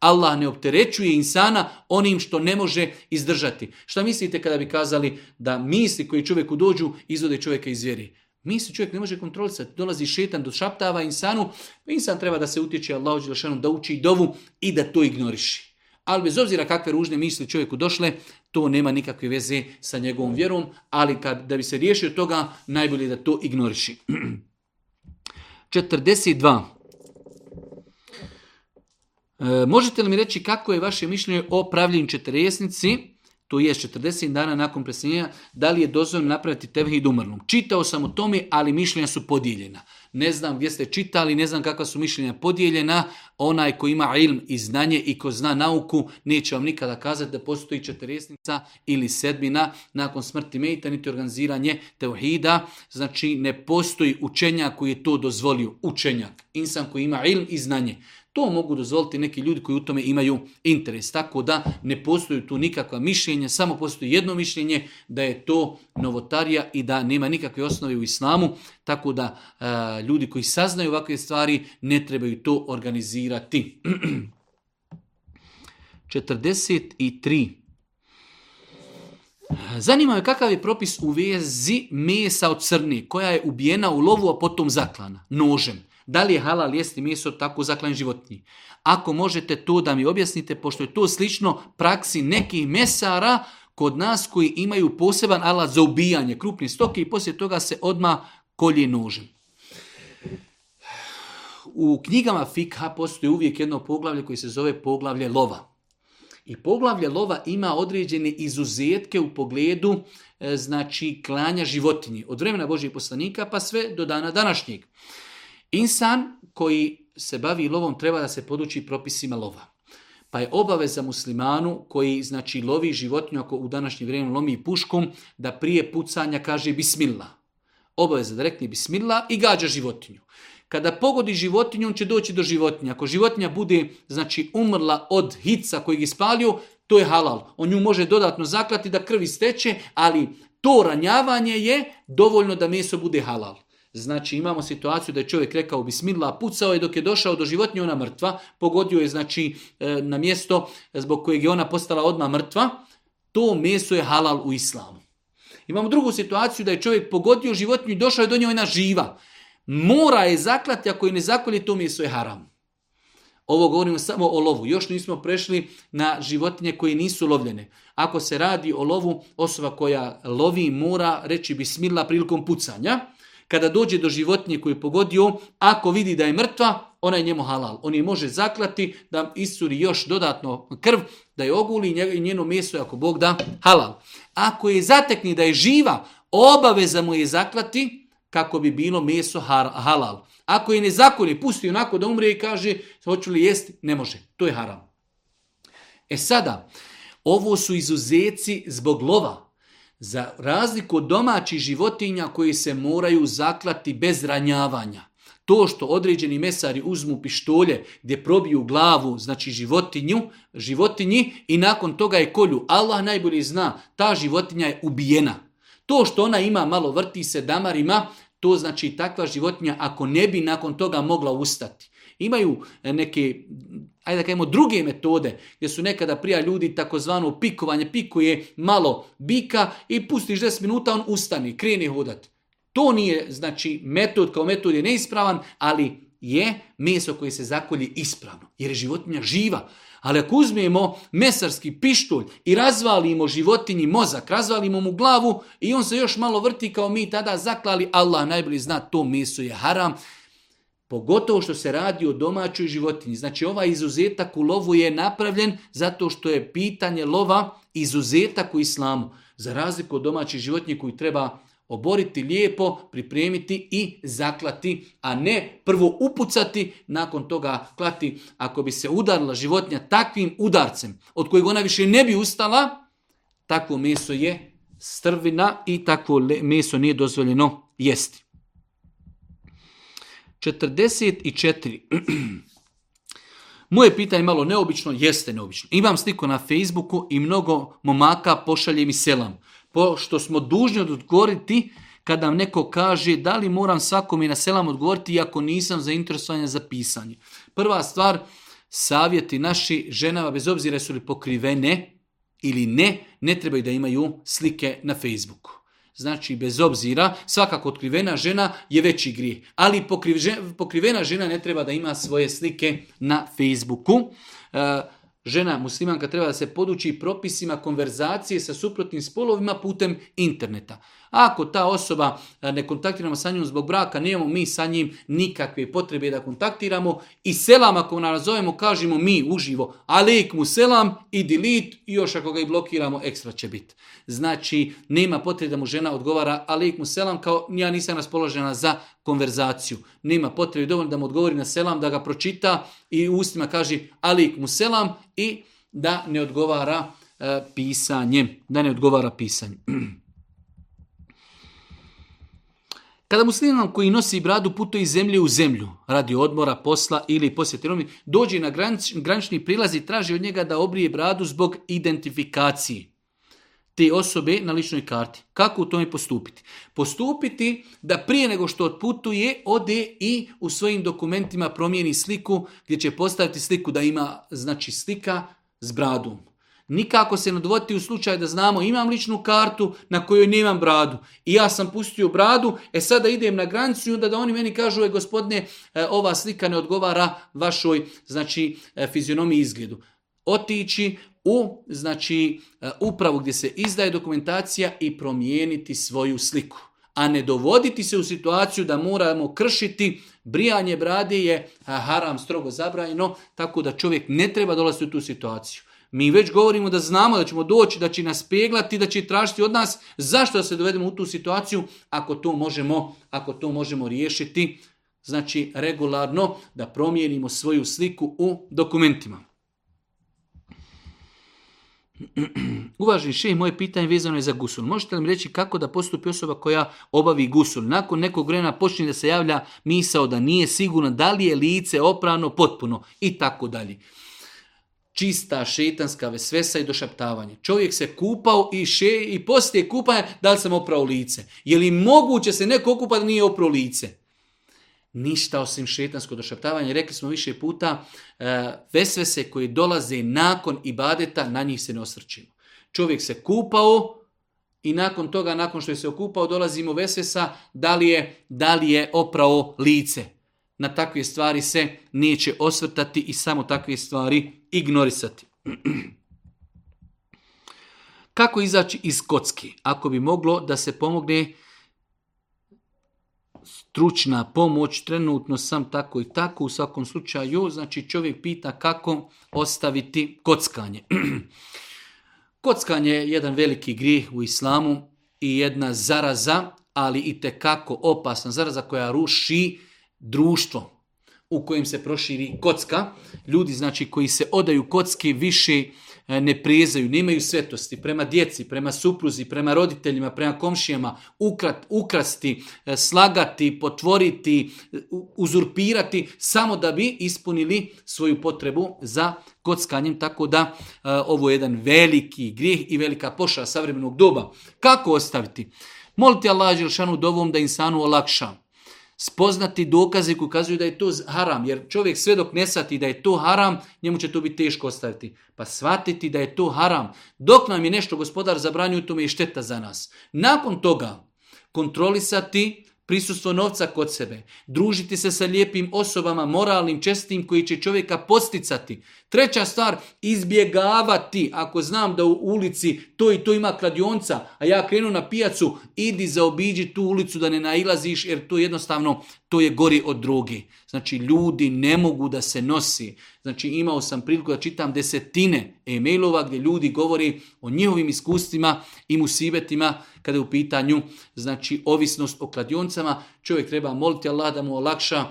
Allah ne opterećuje insana onim što ne može izdržati. Šta mislite kada bi kazali da misli koji čovjeku dođu izvode čovjeka iz vjeri? Mi se čovjek ne može kontrolisati. Dolazi šetan do šaptava insanu, insan treba da se utječe Allahu Đelšanu da uči dovu i da to ignoriši. Ali bez obzira kakve ružne misli čovjeku došle, to nema nikakve veze sa njegovom vjerom, ali kad, da bi se riješio toga, najbolje da to ignoriši. 42. E, možete li mi reći kako je vaše mišljenje o pravljenju četiresnici? to je 40 dana nakon preseljenja, da li je dozvoljeno napraviti tevhid umrlom. Čitao sam o tome, ali mišljenja su podijeljena. Ne znam gdje ste čitali, ne znam kakva su mišljenja podijeljena. Onaj ko ima ilm i znanje i ko zna nauku, neće vam nikada kazati da postoji četiresnica ili sedmina nakon smrti mejta, niti organiziranje tevhida. Znači, ne postoji učenja koji je to dozvolio. Učenjak, insan koji ima ilm i znanje. To mogu dozvoliti neki ljudi koji u tome imaju interes. Tako da ne postoji tu nikakva mišljenja, samo postoji jedno mišljenje da je to novotarija i da nema nikakve osnove u islamu. Tako da e, ljudi koji saznaju ovakve stvari ne trebaju to organizirati. 43. Zanima me kakav je propis u vezi mesa od crne koja je ubijena u lovu, a potom zaklana nožem. Da li je halal jesti meso tako zaklan životinji? Ako možete to da mi objasnite, pošto je to slično praksi nekih mesara kod nas koji imaju poseban alat za ubijanje krupnih stoke i poslije toga se odma kolje nožem. U knjigama fikha postoji uvijek jedno poglavlje koje se zove poglavlje lova. I poglavlje lova ima određene izuzetke u pogledu e, znači klanja životinje od vremena Božih poslanika pa sve do dana današnjeg. Insan koji se bavi lovom treba da se poduči propisima lova. Pa je obaveza muslimanu koji znači lovi životinju ako u današnje vrijeme lomi puškom da prije pucanja kaže bismillah. Obaveza da rekne bismillah i gađa životinju. Kada pogodi životinju, on će doći do životinja. Ako životinja bude znači umrla od hica koji je spalio, to je halal. On nju može dodatno zaklati da krvi steče, ali to ranjavanje je dovoljno da meso bude halal. Znači imamo situaciju da je čovjek rekao bismillah, pucao je dok je došao do životinje ona mrtva, pogodio je znači e, na mjesto zbog kojeg je ona postala odmah mrtva, to meso je halal u islamu. Imamo drugu situaciju da je čovjek pogodio životinju i došao je do nje ona živa. Mora je zaklati, ako je ne zakolje, to meso je haram. Ovo govorimo samo o lovu. Još nismo prešli na životinje koje nisu lovljene. Ako se radi o lovu, osoba koja lovi mora reći bismillah prilikom pucanja kada dođe do životinje koju je pogodio, ako vidi da je mrtva, ona je njemu halal. On je može zaklati da isuri još dodatno krv, da je oguli i njeno meso ako Bog da, halal. Ako je zatekni da je živa, obaveza mu je zaklati kako bi bilo meso halal. Ako je zakoli, pusti onako da umre i kaže hoću li jesti, ne može. To je haram. E sada, ovo su izuzeci zbog lova. Za razliku od domaćih životinja koji se moraju zaklati bez ranjavanja. To što određeni mesari uzmu pištolje gdje probiju glavu, znači životinju, životinji i nakon toga je kolju. Allah najbolje zna, ta životinja je ubijena. To što ona ima malo vrti se damarima, to znači takva životinja ako ne bi nakon toga mogla ustati. Imaju e, neke, ajde da kažemo, druge metode, gdje su nekada prija ljudi takozvano pikovanje, pikuje malo bika i pustiš 10 minuta, on ustani, kreni hodati. To nije, znači, metod kao metod je neispravan, ali je meso koje se zakolje ispravno, jer je životinja živa. Ali ako uzmemo mesarski pištolj i razvalimo životinji mozak, razvalimo mu glavu i on se još malo vrti kao mi tada zaklali, Allah najbolji zna, to meso je haram, Pogotovo što se radi o domaćoj životinji. Znači ovaj izuzetak u lovu je napravljen zato što je pitanje lova izuzetak u islamu. Za razliku od domaćih životinje koji treba oboriti lijepo, pripremiti i zaklati, a ne prvo upucati, nakon toga klati. Ako bi se udarila životinja takvim udarcem, od kojeg ona više ne bi ustala, takvo meso je strvina i takvo meso nije dozvoljeno jesti. 44. Moje pitanje malo neobično, jeste neobično. Imam sliku na Facebooku i mnogo momaka pošalje mi selam. Pošto smo dužni odgovoriti kada nam neko kaže da li moram i na selam odgovoriti iako nisam zainteresovan za pisanje. Prva stvar, savjeti naši ženava bez obzira su li pokrivene ili ne, ne trebaju da imaju slike na Facebooku. Znači, bez obzira, svakako otkrivena žena je veći grijeh. Ali pokrivena žena ne treba da ima svoje slike na Facebooku. E, žena muslimanka treba da se poduči propisima konverzacije sa suprotnim spolovima putem interneta. Ako ta osoba e, ne kontaktiramo sa njim zbog braka, nemamo mi sa njim nikakve potrebe da kontaktiramo i selam ako nazovemo kažemo mi uživo alik mu selam i delete i još ako ga i blokiramo ekstra će biti. Znači nema potrebe da mu žena odgovara alik mu selam kao ja nisam raspoložena za konverzaciju. Nema potrebe dovoljno da mu odgovori na selam, da ga pročita i ustima kaže alik mu selam i da ne odgovara e, pisanjem. Da ne odgovara pisanjem. Kada musliman koji nosi bradu putuje iz zemlje u zemlju, radi odmora, posla ili posjeti Romi, dođe na granični prilaz i traži od njega da obrije bradu zbog identifikacije te osobe na ličnoj karti. Kako u tome postupiti? Postupiti da prije nego što otputuje, ode i u svojim dokumentima promijeni sliku gdje će postaviti sliku da ima znači slika s bradom. Nikako se ne dovoditi u slučaj da znamo imam ličnu kartu na kojoj nemam bradu. I ja sam pustio bradu, e sada idem na granicu i onda da oni meni kažu, e gospodine, e, ova slika ne odgovara vašoj znači, e, fizionomiji izgledu. Otići u znači, e, upravu gdje se izdaje dokumentacija i promijeniti svoju sliku. A ne dovoditi se u situaciju da moramo kršiti brijanje brade je haram strogo zabranjeno, tako da čovjek ne treba dolaziti u tu situaciju. Mi već govorimo da znamo da ćemo doći, da će nas peglati, da će tražiti od nas. Zašto da se dovedemo u tu situaciju ako to možemo, ako to možemo riješiti? Znači regularno da promijenimo svoju sliku u dokumentima. Uvaženi še, moje pitanje vezano je za gusul. Možete li mi reći kako da postupi osoba koja obavi gusul? Nakon nekog vremena počne da se javlja misao da nije sigurno da li je lice oprano potpuno i tako dalje čista šetanska vesvesa i došaptavanje. Čovjek se kupao i, še, i poslije kupanja da li sam oprao lice. Je li moguće se neko okupa da nije oprao lice? Ništa osim šetansko došaptavanje. Rekli smo više puta, e, vesvese koje dolaze nakon ibadeta, na njih se ne osrčimo. Čovjek se kupao i nakon toga, nakon što je se okupao, dolazi mu vesvesa da li je, da li je oprao lice na takve stvari se neće osvrtati i samo takve stvari ignorisati. Kako izaći iz kocki? Ako bi moglo da se pomogne stručna pomoć, trenutno sam tako i tako, u svakom slučaju, znači čovjek pita kako ostaviti kockanje. kockanje je jedan veliki grih u islamu i jedna zaraza, ali i kako opasna zaraza koja ruši društvo u kojem se proširi kocka. Ljudi znači koji se odaju kocki više e, ne prijezaju, nemaju svetosti prema djeci, prema supruzi, prema roditeljima, prema komšijama, ukrat, ukrasti, e, slagati, potvoriti, e, uzurpirati, samo da bi ispunili svoju potrebu za kockanjem, tako da ovo je jedan veliki grih i velika poša savremenog doba. Kako ostaviti? Molite Allah Želšanu dovom da insanu olakša Spoznati dokazi koji ukazuju da je to haram, jer čovjek sve dok ne shvati da je to haram, njemu će to biti teško ostaviti. Pa shvatiti da je to haram. Dok nam je nešto gospodar zabranio, to je šteta za nas. Nakon toga, kontrolisati prisustvo novca kod sebe, družiti se sa lijepim osobama, moralnim, čestim, koji će čovjeka posticati. Treća stvar, izbjegavati. Ako znam da u ulici to i to ima kladionca, a ja krenu na pijacu, idi zaobiđi tu ulicu da ne nailaziš, jer to jednostavno, to je gori od drugi. Znači, ljudi ne mogu da se nosi. Znači, imao sam priliku da čitam desetine e-mailova gdje ljudi govori o njihovim iskustvima i musibetima kada je u pitanju, znači, ovisnost o kladioncama. Čovjek treba moliti Allah da mu olakša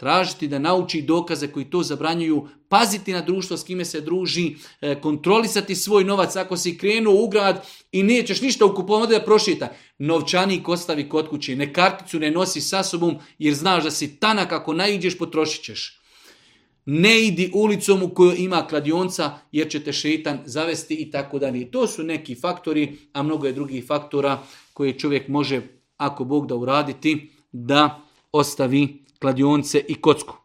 tražiti da nauči dokaze koji to zabranjuju, paziti na društvo s kime se druži, e, kontrolisati svoj novac ako si krenuo u grad i nećeš ništa u da prošita. Novčanik ostavi kod kuće, ne karticu ne nosi sa sobom jer znaš da si tanak ako naiđeš potrošit ćeš. Ne idi ulicom u kojoj ima kladionca jer će te šetan zavesti i tako dalje. To su neki faktori, a mnogo je drugih faktora koje čovjek može, ako Bog da uraditi, da ostavi kladionice i kocku.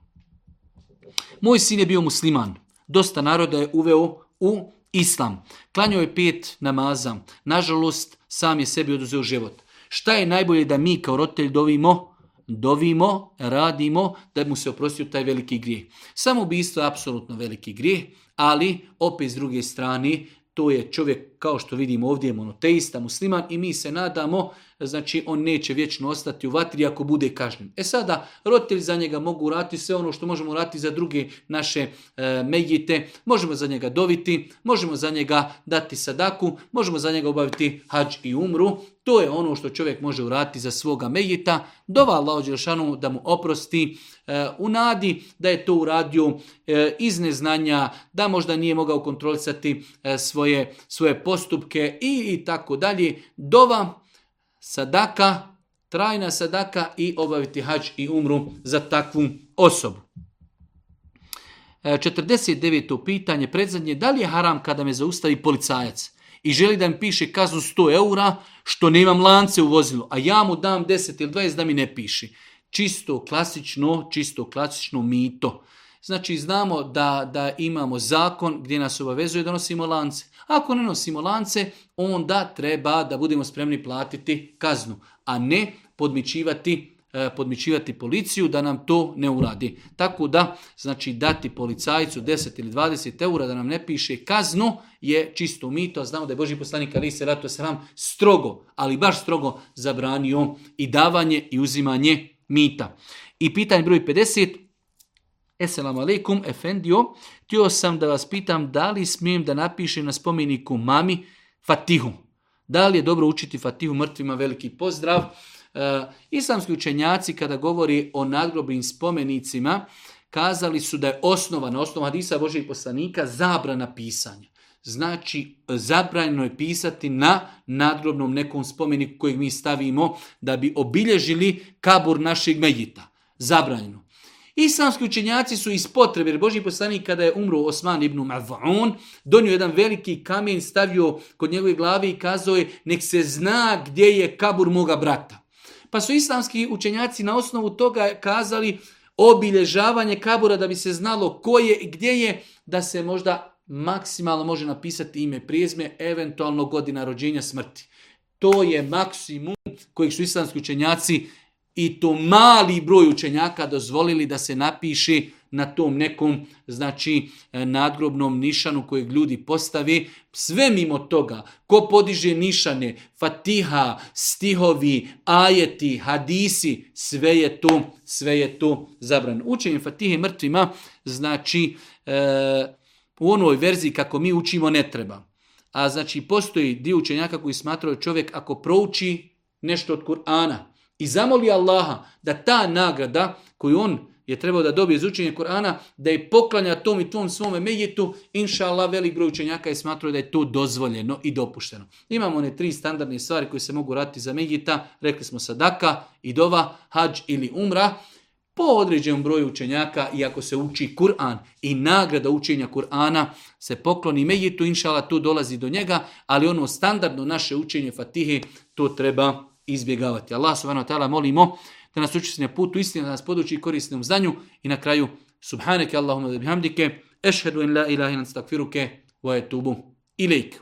Moj sin je bio musliman. Dosta naroda je uveo u islam. Klanjao je pet namaza. Nažalost, sam je sebi oduzeo život. Šta je najbolje da mi kao roditelj dovimo? Dovimo, radimo, da mu se oprostio taj veliki grijeh. Samo ubistvo je apsolutno veliki grijeh, ali opet s druge strane, to je čovjek kao što vidimo ovdje je monoteista, musliman i mi se nadamo, znači on neće vječno ostati u vatri ako bude kažnjen. E sada, roditelji za njega mogu urati sve ono što možemo urati za druge naše e, možemo za njega doviti, možemo za njega dati sadaku, možemo za njega obaviti hađ i umru, to je ono što čovjek može urati za svoga mejita. Dova Allah Đelšanu da mu oprosti e, u nadi da je to uradio e, iz neznanja, da možda nije mogao kontrolisati e, svoje, svoje postupke i i tako dalje. Dova, sadaka, trajna sadaka i obaviti hač i umru za takvu osobu. 49. E, pitanje, predzadnje, da li je haram kada me zaustavi policajac i želi da mi piše kaznu 100 eura što nemam lance u vozilu, a ja mu dam 10 ili 20 da mi ne piši. Čisto klasično, čisto klasično mito. Znači znamo da, da imamo zakon gdje nas obavezuje da nosimo lance. Ako ne nosimo lance, onda treba da budemo spremni platiti kaznu, a ne e, podmićivati policiju da nam to ne uradi. Tako da, znači dati policajcu 10 ili 20 eura da nam ne piše kaznu je čisto mito, a znamo da je Boži poslanik Ali se sram strogo, ali baš strogo zabranio i davanje i uzimanje mita. I pitanje broj 50, Esselamu alaikum, efendio, htio sam da vas pitam da li smijem da napišem na spomeniku mami Fatihu. Da li je dobro učiti Fatihu mrtvima veliki pozdrav? E, islamski učenjaci kada govori o nadgrobnim spomenicima kazali su da je osnova na osnovu hadisa Božih poslanika zabrana pisanja. Znači, zabranjeno je pisati na nadgrobnom nekom spomeniku kojeg mi stavimo da bi obilježili kabur našeg medjita. Zabranjeno. Islamski učenjaci su iz potrebe, jer Boži poslanik kada je umro Osman ibn Mav'un, donio jedan veliki kamen, stavio kod njegove glave i kazao je nek se zna gdje je kabur moga brata. Pa su islamski učenjaci na osnovu toga kazali obilježavanje kabura da bi se znalo ko je i gdje je, da se možda maksimalno može napisati ime prijezme, eventualno godina rođenja smrti. To je maksimum kojeg su islamski učenjaci i to mali broj učenjaka dozvolili da se napiše na tom nekom znači e, nadgrobnom nišanu kojeg ljudi postavi. Sve mimo toga, ko podiže nišane, fatiha, stihovi, ajeti, hadisi, sve je to, sve je to zabrano. Učenje fatihe mrtvima znači e, u onoj verziji kako mi učimo ne treba. A znači postoji dio učenjaka koji smatraju čovjek ako prouči nešto od Kur'ana, i zamoli Allaha da ta nagrada koju on je trebao da dobije iz učenja Kur'ana, da je poklanja tom i tom svome mejitu, inša Allah, velik broj učenjaka je smatrao da je to dozvoljeno i dopušteno. Imamo one tri standardne stvari koje se mogu raditi za medjeta, rekli smo sadaka, idova, hađ ili umra, po određenom broju učenjaka i ako se uči Kur'an i nagrada učenja Kur'ana se pokloni mejitu, inša Allah, to dolazi do njega, ali ono standardno naše učenje Fatihe, to treba izbjegavati. Allah subhanahu wa ta'ala molimo da nas učesne na putu istine, da nas poduči korisnom znanju i na kraju subhaneke Allahumma da bihamdike, ešhedu en la ilaha wa etubu ilaik.